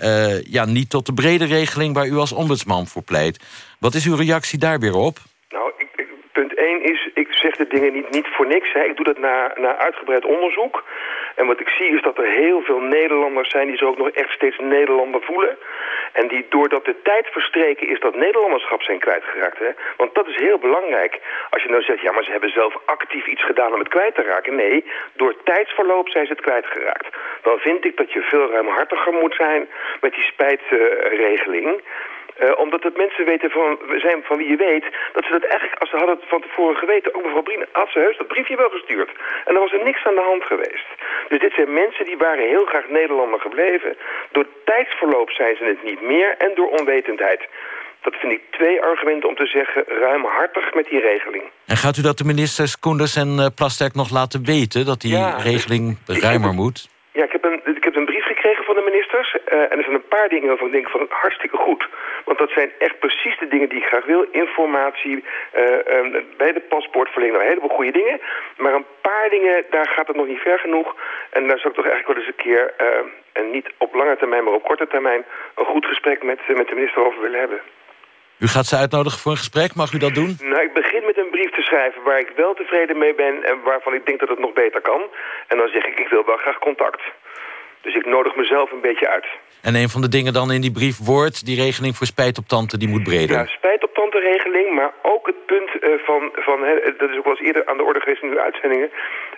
uh, ja, niet tot de brede regeling... waar u als ombudsman voor pleit. Wat is uw reactie daar weer op? Nou, ik, ik, punt 1 is, zeg de dingen niet, niet voor niks. Hè. Ik doe dat na, na uitgebreid onderzoek. En wat ik zie is dat er heel veel Nederlanders zijn... die zich ook nog echt steeds Nederlander voelen... En die doordat de tijd verstreken is dat Nederlanderschap zijn kwijtgeraakt. Hè? Want dat is heel belangrijk. Als je nou zegt, ja, maar ze hebben zelf actief iets gedaan om het kwijt te raken. Nee, door tijdsverloop zijn ze het kwijtgeraakt. Dan vind ik dat je veel ruimhartiger moet zijn met die spijtregeling. Uh, uh, omdat het mensen weten van, zijn van wie je weet... dat ze dat eigenlijk, als ze hadden het van tevoren geweten... ook mevrouw Brien had ze heus dat briefje wel gestuurd. En er was er niks aan de hand geweest. Dus dit zijn mensen die waren heel graag Nederlander gebleven. Door tijdsverloop zijn ze het niet meer en door onwetendheid. Dat vind ik twee argumenten om te zeggen ruimhartig met die regeling. En gaat u dat de ministers Koenders en uh, Plasterk nog laten weten... dat die ja, regeling ruimer moet? Ja, ik heb, een, gekregen van de ministers. Uh, en er zijn een paar dingen waarvan ik denk van hartstikke goed. Want dat zijn echt precies de dingen die ik graag wil. Informatie, uh, um, bij de paspoortverlening, nou, een heleboel goede dingen. Maar een paar dingen, daar gaat het nog niet ver genoeg. En daar zou ik toch eigenlijk wel eens een keer... Uh, en niet op lange termijn, maar op korte termijn... een goed gesprek met, met de minister over willen hebben. U gaat ze uitnodigen voor een gesprek, mag u dat doen? Nou, ik begin met een brief te schrijven waar ik wel tevreden mee ben... en waarvan ik denk dat het nog beter kan. En dan zeg ik, ik wil wel graag contact. Dus ik nodig mezelf een beetje uit. En een van de dingen dan in die brief wordt... die regeling voor spijtoptanten, die moet breder. Ja, spijtoptantenregeling, maar ook het punt uh, van... van hè, dat is ook wel eens eerder aan de orde geweest in uw uitzendingen...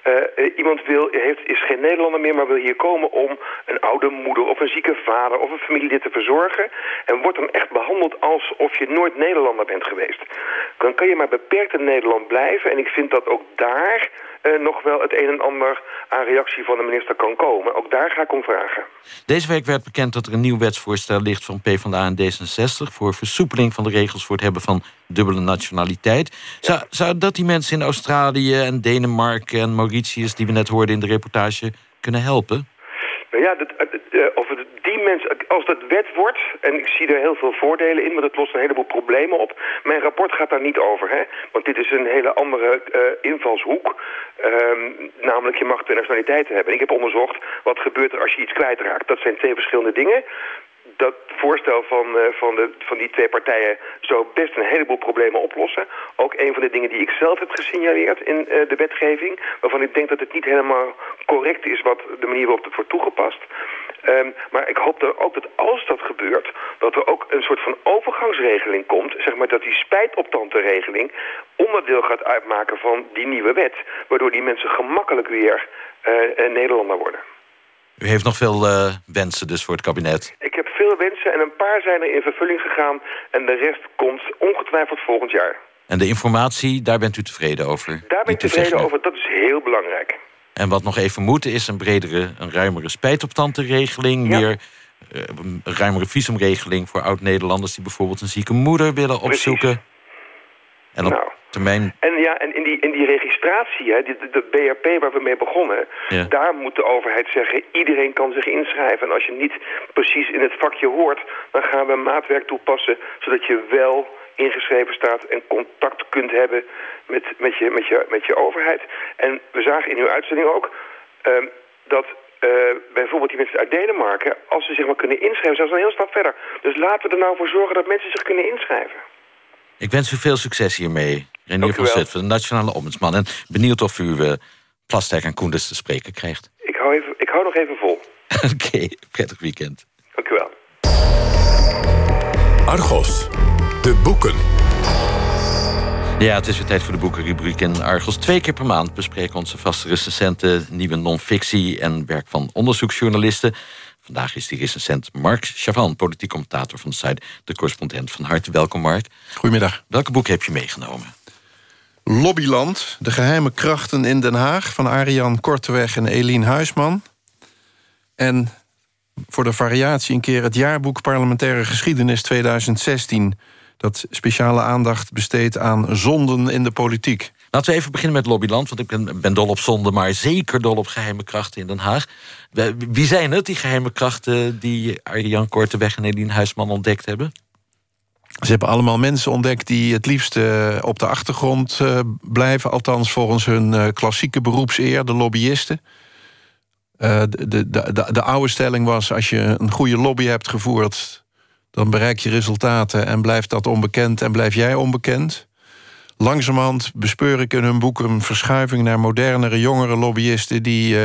Uh, iemand wil, heeft, is geen Nederlander meer, maar wil hier komen om een oude moeder of een zieke vader of een familielid te verzorgen. En wordt dan echt behandeld alsof je nooit Nederlander bent geweest. Dan kan je maar beperkt in Nederland blijven. En ik vind dat ook daar nog wel het een en ander aan reactie van de minister kan komen. Ook daar ga ik om vragen. Deze week werd bekend dat er een nieuw wetsvoorstel ligt van PvdA en D66... voor versoepeling van de regels voor het hebben van dubbele nationaliteit. Zou, zou dat die mensen in Australië en Denemarken en Mauritius... die we net hoorden in de reportage, kunnen helpen? Nou ja, dat, uh, of het die mensen, als dat wet wordt, en ik zie er heel veel voordelen in, want het lost een heleboel problemen op. Mijn rapport gaat daar niet over, hè? want dit is een hele andere uh, invalshoek. Um, namelijk, je mag twee nationaliteiten hebben. Ik heb onderzocht wat gebeurt er als je iets kwijtraakt. Dat zijn twee verschillende dingen. Dat voorstel van, eh, van, de, van die twee partijen zou best een heleboel problemen oplossen. Ook een van de dingen die ik zelf heb gesignaleerd in eh, de wetgeving... waarvan ik denk dat het niet helemaal correct is wat de manier waarop het wordt toegepast. Ehm, maar ik hoop er ook dat als dat gebeurt... dat er ook een soort van overgangsregeling komt... zeg maar dat die spijtoptantenregeling onderdeel gaat uitmaken van die nieuwe wet... waardoor die mensen gemakkelijk weer uh, Nederlander worden. U heeft nog veel uh, wensen dus voor het kabinet. Ik heb veel wensen en een paar zijn er in vervulling gegaan... en de rest komt ongetwijfeld volgend jaar. En de informatie, daar bent u tevreden over? Daar ben ik tevreden over, dat is heel belangrijk. En wat nog even moet, is een bredere, een ruimere spijtoptantenregeling... Ja. meer uh, een ruimere visumregeling voor oud-Nederlanders... die bijvoorbeeld een zieke moeder willen opzoeken. En op nou. termijn... En ja, en in die, in die registratie, hè, de, de BRP waar we mee begonnen... Ja. daar moet de overheid zeggen, iedereen kan zich inschrijven. En als je niet precies in het vakje hoort... dan gaan we maatwerk toepassen, zodat je wel ingeschreven staat... en contact kunt hebben met, met, je, met, je, met je overheid. En we zagen in uw uitzending ook... Uh, dat uh, bijvoorbeeld die mensen uit Denemarken... als ze zich maar kunnen inschrijven, zijn ze een heel stap verder. Dus laten we er nou voor zorgen dat mensen zich kunnen inschrijven. Ik wens u veel succes hiermee. Renier van Zet, de Nationale Ombudsman. En benieuwd of u uh, Plasterk en Koenders te spreken krijgt. Ik hou, even, ik hou nog even vol. Oké, okay, prettig weekend. Dank u wel. Argos, de boeken. Ja, het is weer tijd voor de boekenrubriek in Argos. Twee keer per maand bespreken onze vaste recensenten... nieuwe non-fictie en werk van onderzoeksjournalisten. Vandaag is die recensent Mark Chavan, politiek commentator van de site De Correspondent. Van harte welkom, Mark. Goedemiddag. Welke boek heb je meegenomen? Lobbyland, de geheime krachten in Den Haag... van Arian Korteweg en Eline Huisman. En voor de variatie een keer het jaarboek Parlementaire Geschiedenis 2016... dat speciale aandacht besteedt aan zonden in de politiek. Laten we even beginnen met Lobbyland, want ik ben, dol op zonde... maar zeker dol op geheime krachten in Den Haag. Wie zijn het, die geheime krachten... die Arjan Korteweg en Eline Huisman ontdekt hebben? Ze hebben allemaal mensen ontdekt die het liefst uh, op de achtergrond uh, blijven. Althans volgens hun uh, klassieke beroepseer, de lobbyisten. De, de, de, de, oude stelling was... als je een goede lobby hebt gevoerd... dan bereik je resultaten en blijft dat onbekend... en blijf jij onbekend. Langzamerhand bespeur ik in hun boek een verschuiving... naar modernere, jongere lobbyisten... die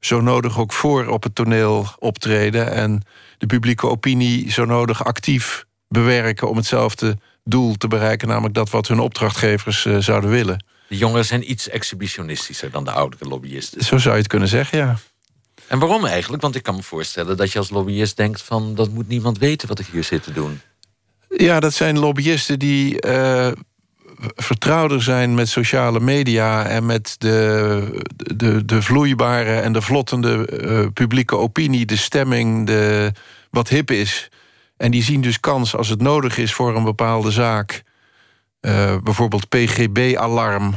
zo nodig ook voor op het toneel optreden... en de publieke opinie zo nodig actief bewerken om hetzelfde doel te bereiken, namelijk dat wat hun opdrachtgevers uh, zouden willen. De jongeren zijn iets exhibitionistischer dan de oudere lobbyisten. Zo zou je het kunnen zeggen, ja. En waarom eigenlijk? Want ik kan me voorstellen dat je als lobbyist denkt van... dat moet niemand weten wat ik hier zit te doen. Ja, dat zijn lobbyisten die uh, vertrouwder zijn met sociale media... en met de, de, de vloeibare en de vlottende uh, publieke opinie... de stemming, de, wat hip is... En die zien dus kans als het nodig is voor een bepaalde zaak. Uh, bijvoorbeeld PGB-alarm.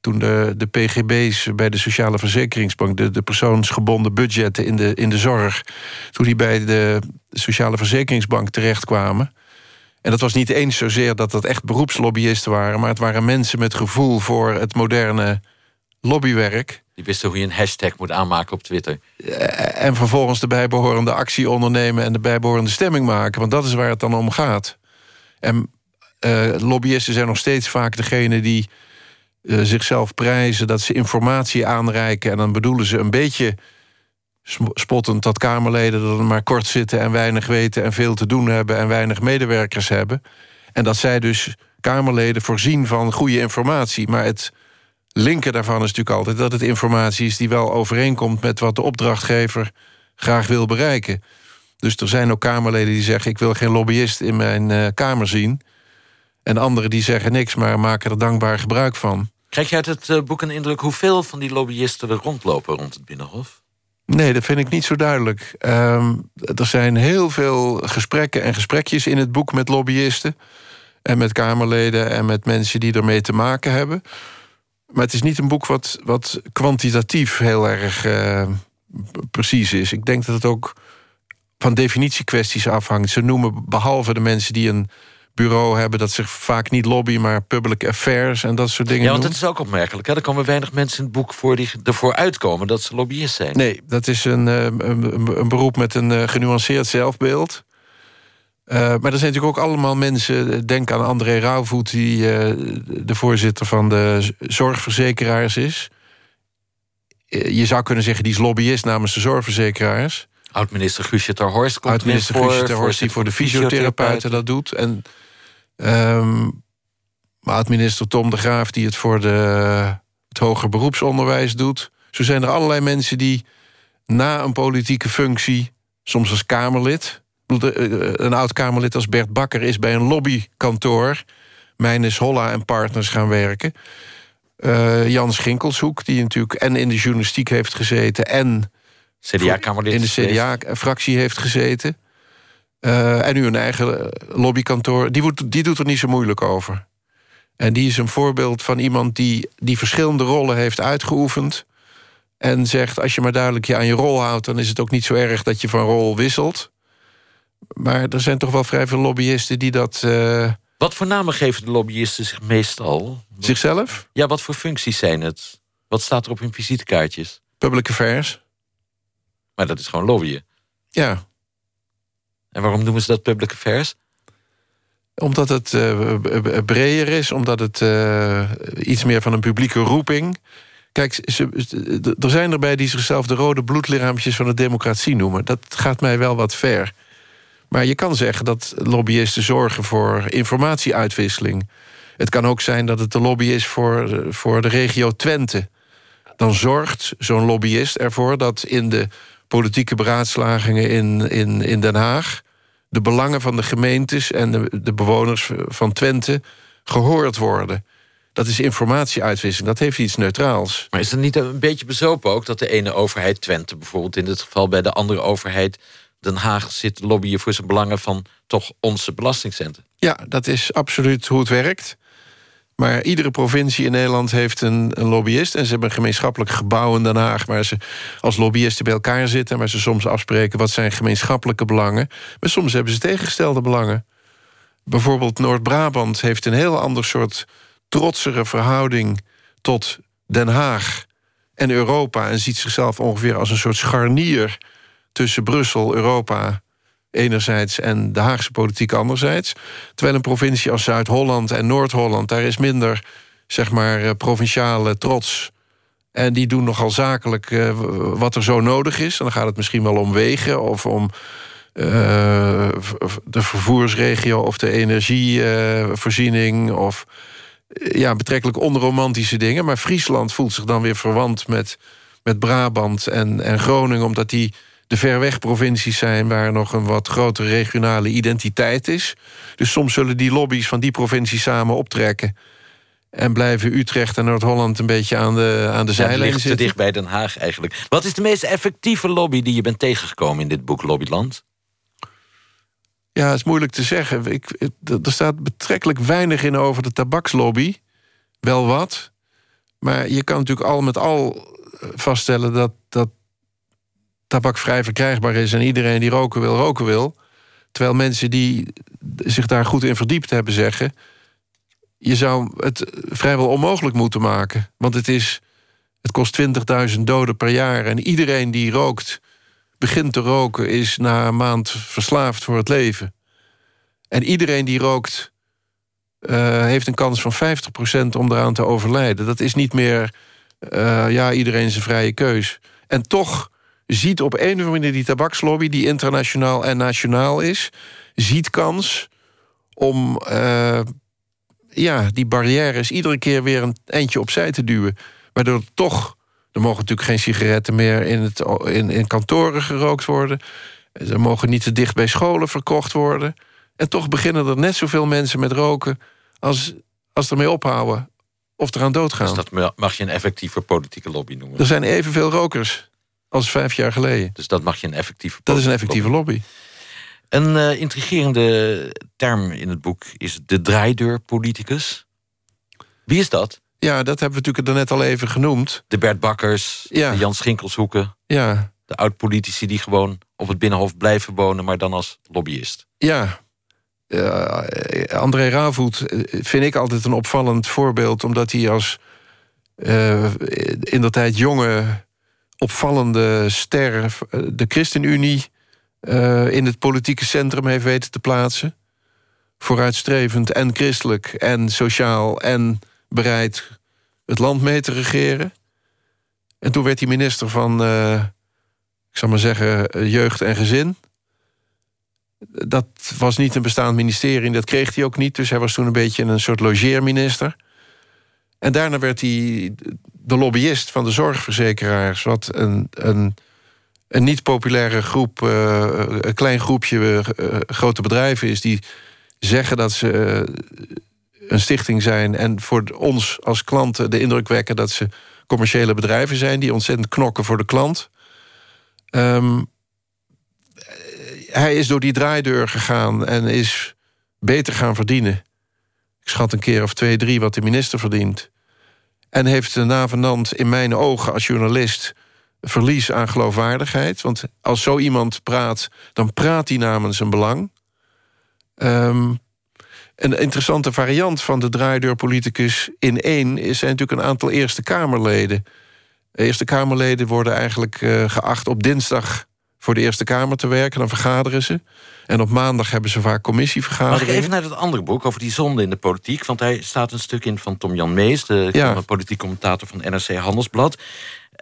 Toen de, de PGB's bij de Sociale Verzekeringsbank... de, de persoonsgebonden budgetten in de, in de zorg... toen die bij de Sociale Verzekeringsbank terechtkwamen... En dat was niet eens zozeer dat dat echt beroepslobbyisten waren... maar het waren mensen met gevoel voor het moderne lobbywerk. Die wisten hoe je een hashtag moet aanmaken op Twitter. Eh, en vervolgens de bijbehorende actie ondernemen... en de bijbehorende stemming maken. Want dat is waar het dan om gaat. En uh, lobbyisten zijn nog steeds vaak degene die uh, zichzelf prijzen... dat ze informatie aanreiken. En dan bedoelen ze een beetje spottend dat Kamerleden... er maar kort zitten en weinig weten en veel te doen hebben... en weinig medewerkers hebben. En dat zij dus Kamerleden voorzien van goede informatie. Maar het linker daarvan is natuurlijk altijd dat het informatie is die wel overeenkomt met wat de opdrachtgever graag wil bereiken. Dus er zijn ook Kamerleden die zeggen: Ik wil geen lobbyist in mijn uh, Kamer zien. En anderen die zeggen niks, maar maken er dankbaar gebruik van. Krijg je uit het uh, boek een indruk hoeveel van die lobbyisten er rondlopen rond het Binnenhof? Nee, dat vind ik niet zo duidelijk. Um, er zijn heel veel gesprekken en gesprekjes in het boek met lobbyisten. En met Kamerleden en met mensen die ermee te maken hebben. Maar het is niet een boek wat, wat kwantitatief heel erg uh, precies is. Ik denk dat het ook van definitiekwesties afhangt. Ze noemen behalve de mensen die een bureau hebben... dat zich vaak niet lobby, maar public affairs en dat soort dingen Ja, want het is ook opmerkelijk. Hè? Er komen weinig mensen in het boek voor die ervoor uitkomen... dat ze lobbyist zijn. Nee, dat is een, eh, een, een beroep met een eh, genuanceerd zelfbeeld. Eh, maar er zijn natuurlijk ook allemaal mensen... denk aan André Rauwvoet... die de voorzitter van de zorgverzekeraars is. Je zou kunnen zeggen, die is lobbyist namens de zorgverzekeraars. Oud-minister Guusje ter Horst komt Oud-minister Guusje ter Horst die voor de fysiotherapeuten dat doet. En ehm, oud-minister Tom de Graaf die het voor de, het hoger beroepsonderwijs doet. Zo zijn er allerlei mensen die na een politieke functie, soms als Kamerlid... Bedoel, eh, Een oud-Kamerlid als Bert Bakker is bij een lobbykantoor... Mijnes Holla en Partners gaan werken. Eh, Jan Schinkelshoek, die natuurlijk en in de journalistiek heeft gezeten... en CDA-kamerlid in de. CDA-fractie heeft gezeten. Eh, en nu een eigen lobbykantoor. Die, wordt- die doet er niet zo moeilijk over. En die is een voorbeeld van iemand die, die verschillende rollen heeft uitgeoefend. En zegt, als je maar duidelijk je aan je rol houdt... dan is het ook niet zo erg dat je van rol wisselt. Maar er zijn toch wel vrij veel lobbyisten die dat... eh, Wat voor namen geven de lobbyisten zich meestal? Zichzelf? Ja, wat voor functies zijn het? Wat staat er op hun visitekaartjes? Public affairs. Maar dat is gewoon lobbyen. Ja. En waarom noemen ze dat public affairs? Omdat het eh, breder is, omdat het eh, iets meer van een publieke roeping. Kijk, er zijn erbij die zichzelf de rode bloedlichaampjes van de democratie noemen. Dat gaat mij wel wat ver. Maar je kan zeggen dat lobbyisten zorgen voor informatieuitwisseling. Het kan ook zijn dat het de lobby is voor, voor de regio Twente. Dan zorgt zo'n lobbyist ervoor dat in de politieke beraadslagingen in, in, in Den Haag de belangen van de gemeentes en de, de bewoners van Twente gehoord worden. Dat is informatieuitwisseling, dat heeft iets neutraals. Maar is het niet een beetje bezopen ook... dat de ene overheid, Twente bijvoorbeeld in dit geval... bij de andere overheid, Den Haag, zit lobbyen... voor zijn belangen van toch onze belastingcenten? Ja, dat is absoluut hoe het werkt. Maar iedere provincie in Nederland heeft een, een lobbyist... en ze hebben een gemeenschappelijk gebouw in Den Haag... waar ze als lobbyisten bij elkaar zitten... waar ze soms afspreken wat zijn gemeenschappelijke belangen. Maar soms hebben ze tegengestelde belangen. Bijvoorbeeld Noord-Brabant heeft een heel ander soort trotsere verhouding... tot Den Haag en Europa... en ziet zichzelf ongeveer als een soort scharnier... tussen Brussel, Europa enerzijds en de Haagse politiek anderzijds. Terwijl een provincie als Zuid-Holland en Noord-Holland... daar is minder, zeg maar, eh, provinciale trots... En die doen nogal zakelijk eh, wat er zo nodig is. En dan gaat het misschien wel om wegen of om eh, de vervoersregio of de energievoorziening of ja, betrekkelijk onromantische dingen. Maar Friesland voelt zich dan weer verwant met, met Brabant en, en Groningen, omdat die de verwegprovincies zijn waar nog een wat grotere regionale identiteit is. Dus soms zullen die lobby's van die provincies samen optrekken. En blijven Utrecht en Noord-Holland een beetje aan de, aan de Ja, het zijlijn ligt te zitten. dicht bij Den Haag eigenlijk. Wat is de meest effectieve lobby die je bent tegengekomen in dit boek Lobbyland? Ja, het is moeilijk te zeggen. Ik, er staat betrekkelijk weinig in over de tabakslobby. Wel wat. Maar je kan natuurlijk al met al eh, vaststellen dat, dat tabak vrij verkrijgbaar is... en iedereen die roken wil, roken wil. Terwijl mensen die zich daar goed in verdiept hebben zeggen... je zou het vrijwel onmogelijk moeten maken. Want het, is, het kost 20.000 doden per jaar. En iedereen die rookt, begint te roken... is na een maand verslaafd voor het leven. En iedereen die rookt... eh, heeft een kans van 50% om eraan te overlijden. Dat is niet meer, eh, ja, iedereen zijn vrije keus. En toch ziet op een of andere manier die tabakslobby... die internationaal en nationaal is... ziet kans om eh, ja, die barrières iedere keer weer een eindje opzij te duwen. Waardoor toch... Er mogen natuurlijk geen sigaretten meer in, het, in, in kantoren gerookt worden. Ze mogen niet te dicht bij scholen verkocht worden. En toch beginnen er net zoveel mensen met roken... als, als ermee ophouden of eraan doodgaan. Dus dat ma- mag je een effectieve politieke lobby noemen. Er zijn evenveel rokers als vijf jaar geleden. Dus dat mag je een effectieve Dat is een effectieve lobby. Een eh, intrigerende term in het boek is de draaideurpoliticus. Wie is dat? Ja, dat hebben we natuurlijk daarnet al even genoemd. De Bert Bakkers, Ja. de Jan Schinkelshoeken. Ja, De oud-politici die gewoon op het Binnenhof blijven wonen... maar dan als lobbyist. ja. Uh, André Ravoet vind ik altijd een opvallend voorbeeld... omdat hij als uh, in de tijd jonge, opvallende ster... de ChristenUnie uh, in het politieke centrum heeft weten te plaatsen. Vooruitstrevend en christelijk en sociaal... en bereid het land mee te regeren. En toen werd hij minister van, uh, ik zal maar zeggen, jeugd en gezin. Dat was niet een bestaand ministerie en dat kreeg hij ook niet. Dus hij was toen een beetje een soort logeerminister. En daarna werd hij de lobbyist van de zorgverzekeraars... wat een, een, een niet populaire groep, uh, een klein groepje uh, grote bedrijven is... die zeggen dat ze een stichting zijn... en voor ons als klanten de indruk wekken dat ze commerciële bedrijven zijn... die ontzettend knokken voor de klant. Um, hij is door die draaideur gegaan en is beter gaan verdienen. Schat een keer of twee, drie wat de minister verdient. En heeft de navenant in mijn ogen als journalist verlies aan geloofwaardigheid. Want als zo iemand praat, dan praat hij namens een belang. Um, een interessante variant van de draaideurpoliticus in één... is zijn natuurlijk een aantal Eerste Kamerleden. Eerste Kamerleden worden eigenlijk uh, geacht op dinsdag voor de Eerste Kamer te werken. Dan vergaderen ze. En op maandag hebben ze vaak commissievergaderingen. Mag ik even naar het andere boek over die zonde in de politiek? Want hij staat een stuk in van Tom-Jan Mees... de ja. politiek commentator van NRC Handelsblad.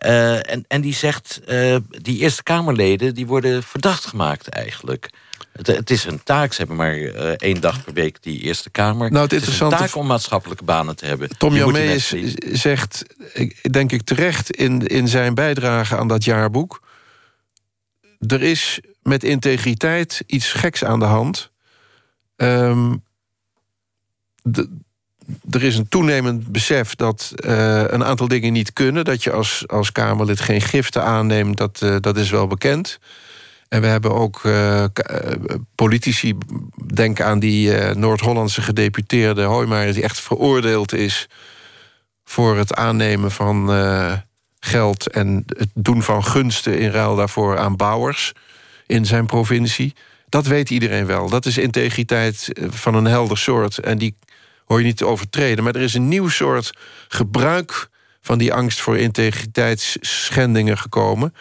Uh, en, en die zegt, uh, die Eerste Kamerleden... die worden verdacht gemaakt eigenlijk... Het, het, is een taak, ze hebben maar uh, één dag per week die Eerste Kamer. Nou, het, het is een taak om maatschappelijke banen te hebben. Tom Jan Mees zegt, denk ik terecht in, in zijn bijdrage aan dat jaarboek... er is met integriteit iets geks aan de hand. De, er is een toenemend besef dat uh, een aantal dingen niet kunnen. Dat je als, als Kamerlid geen giften aanneemt, dat, uh, dat is wel bekend. En we hebben ook uh, politici, denk aan die Noord-Hollandse gedeputeerde Hoijmaier... die echt veroordeeld is voor het aannemen van geld... en het doen van gunsten in ruil daarvoor aan bouwers in zijn provincie. Dat weet iedereen wel. Dat is integriteit van een helder soort. En die hoor je niet te overtreden. Maar er is een nieuw soort gebruik van die angst voor integriteitsschendingen gekomen.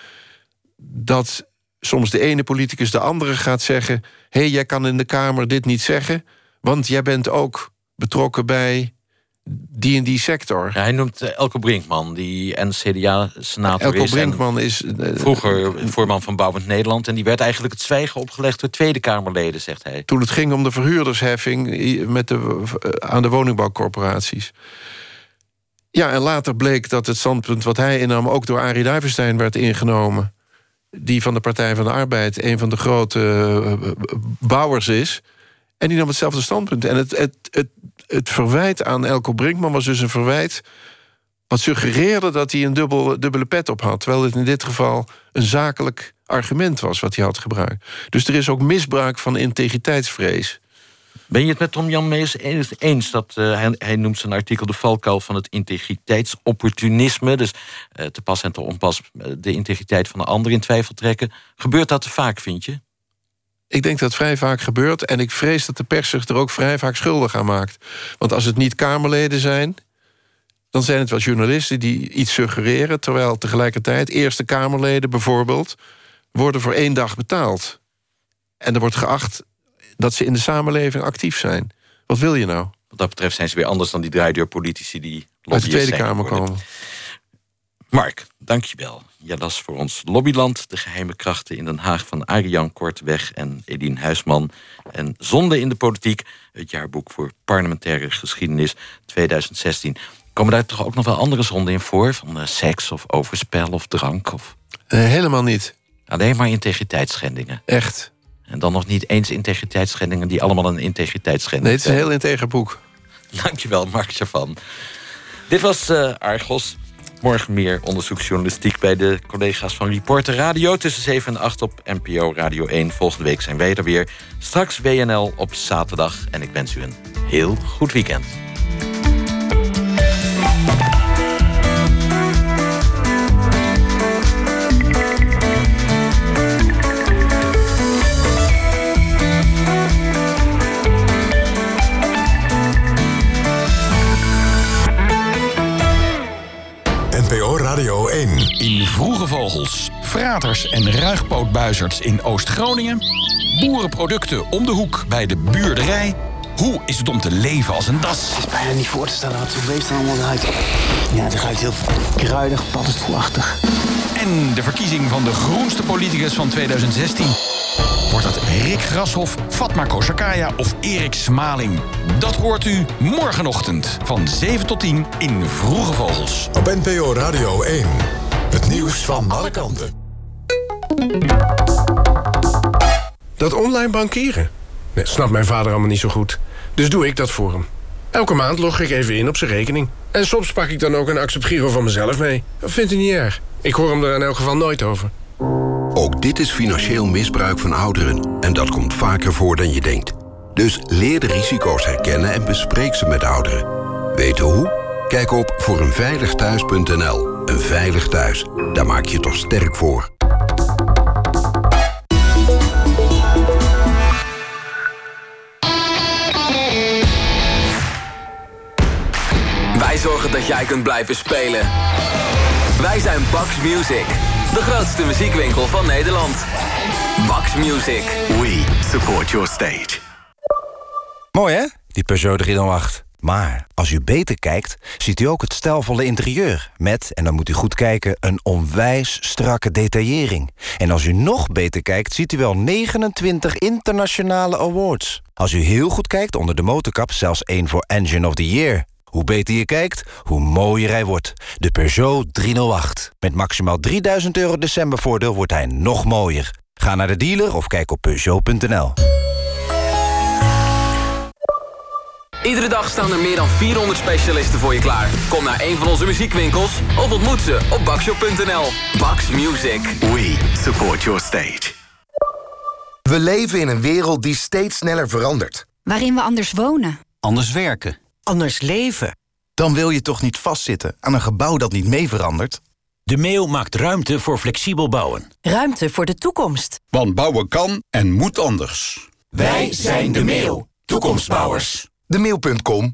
Dat soms de ene politicus de andere gaat zeggen: hé, hey, jij kan in de Kamer dit niet zeggen, want jij bent ook betrokken bij die en die sector. Ja, hij noemt uh, Elke Brinkman, die NCDA-senator Elke Brinkman is... Uh, vroeger voorman van Bouwend Nederland... en die werd eigenlijk het zwijgen opgelegd door Tweede Kamerleden, zegt hij. Toen het ging om de verhuurdersheffing met de, aan de woningbouwcorporaties. Ja, en later bleek dat het standpunt wat hij innam... ook door Arie Duivenstein werd ingenomen. Die van de Partij van de Arbeid een van de grote bouwers is... En die nam hetzelfde standpunt. En het, het, het, het verwijt aan Elko Brinkman was dus een verwijt... wat suggereerde dat hij een dubbel, dubbele pet op had. Terwijl het in dit geval een zakelijk argument was wat hij had gebruikt. Dus er is ook misbruik van integriteitsvrees. Ben je het met Tom Jan Mees eens dat uh, hij, noemt zijn artikel de valkuil van het integriteitsopportunisme, dus uh, te pas en te onpas uh, de integriteit van de ander in twijfel trekken? Gebeurt dat te vaak, vind je? Ik denk dat het vrij vaak gebeurt. En ik vrees dat de pers zich er ook vrij vaak schuldig aan maakt. Want als het niet Kamerleden zijn... dan zijn het wel journalisten die iets suggereren... terwijl tegelijkertijd Eerste Kamerleden bijvoorbeeld... worden voor één dag betaald. En er wordt geacht dat ze in de samenleving actief zijn. Wat wil je nou? Wat dat betreft zijn ze weer anders dan die draaideurpolitici... die uit de Tweede Kamer komen. Mark, dankjewel. Ja, dat is voor ons Lobbyland, de geheime krachten in Den Haag... van Arjan Korteweg en Edien Huisman. En Zonde in de Politiek, het jaarboek voor parlementaire geschiedenis 2016. Komen daar toch ook nog wel andere zonden in voor? Van uh, seks of overspel of drank? Of... Helemaal niet. Alleen maar integriteitsschendingen. Echt. En dan nog niet eens integriteitsschendingen... die allemaal een integriteitsschending Nee, het is een heel integer boek. Dankjewel, Mark Chavan. Dit was uh, Argos. Morgen meer onderzoeksjournalistiek bij de collega's van Reporter Radio... tussen 7 en 8 op NPO Radio 1. Volgende week zijn wij er weer. Straks WNL op zaterdag. En ik wens u een heel goed weekend. In Vroege Vogels, Fraters en Ruigpootbuizerds in Oost-Groningen... boerenproducten om de hoek bij de buurderij... Hoe is het om te leven als een das? Het is bijna niet voor te stellen wat zo'n beest er allemaal uit. Ja, het ruikt heel kruidig, paddenstoelachtig. En de verkiezing van de groenste politicus van 2016. Wordt dat Rick Grashoff, Fatma Koshakaya of Erik Smaling? Dat hoort u morgenochtend van 7 tot 10 in Vroege Vogels. Op NPO Radio 1. Het nieuws van alle kanten. Dat online bankieren? Nee, snapt mijn vader allemaal niet zo goed. Dus doe ik dat voor hem. Elke maand log ik even in op zijn rekening. En soms pak ik dan ook een Accept Giro van mezelf mee. Dat vindt hij niet erg. Ik hoor hem er in elk geval nooit over. Ook dit is financieel misbruik van ouderen. En dat komt vaker voor dan je denkt. Dus leer de risico's herkennen en bespreek ze met ouderen. Weten hoe? Kijk op voor eenveiligthuis.nl. Een veilig thuis. Daar maak je je toch sterk voor. Wij zorgen dat jij kunt blijven spelen. Wij zijn Bax Music, de grootste muziekwinkel van Nederland. Bax Music. We support your stage. Mooi hè, die Peugeot 308. Maar als u beter kijkt, ziet u ook het stijlvolle interieur. Met, en dan moet u goed kijken, een onwijs strakke detaillering. En als u nog beter kijkt, ziet u wel 29 internationale awards. Als u heel goed kijkt onder de motorkap, zelfs één voor Engine of the Year. Hoe beter je kijkt, hoe mooier hij wordt. De Peugeot 308. Met maximaal 3000 euro decembervoordeel wordt hij nog mooier. Ga naar de dealer of kijk op Peugeot.nl. Iedere dag staan er meer dan 400 specialisten voor je klaar. Kom naar een van onze muziekwinkels of ontmoet ze op bakshop.nl. Bax Music. We support your stage. We leven in een wereld die steeds sneller verandert. Waarin we anders wonen. Anders werken. Anders leven. Dan wil je toch niet vastzitten aan een gebouw dat niet mee verandert? De Mail maakt ruimte voor flexibel bouwen. Ruimte voor de toekomst. Want bouwen kan en moet anders. Wij zijn De Mail. Toekomstbouwers. Demail.com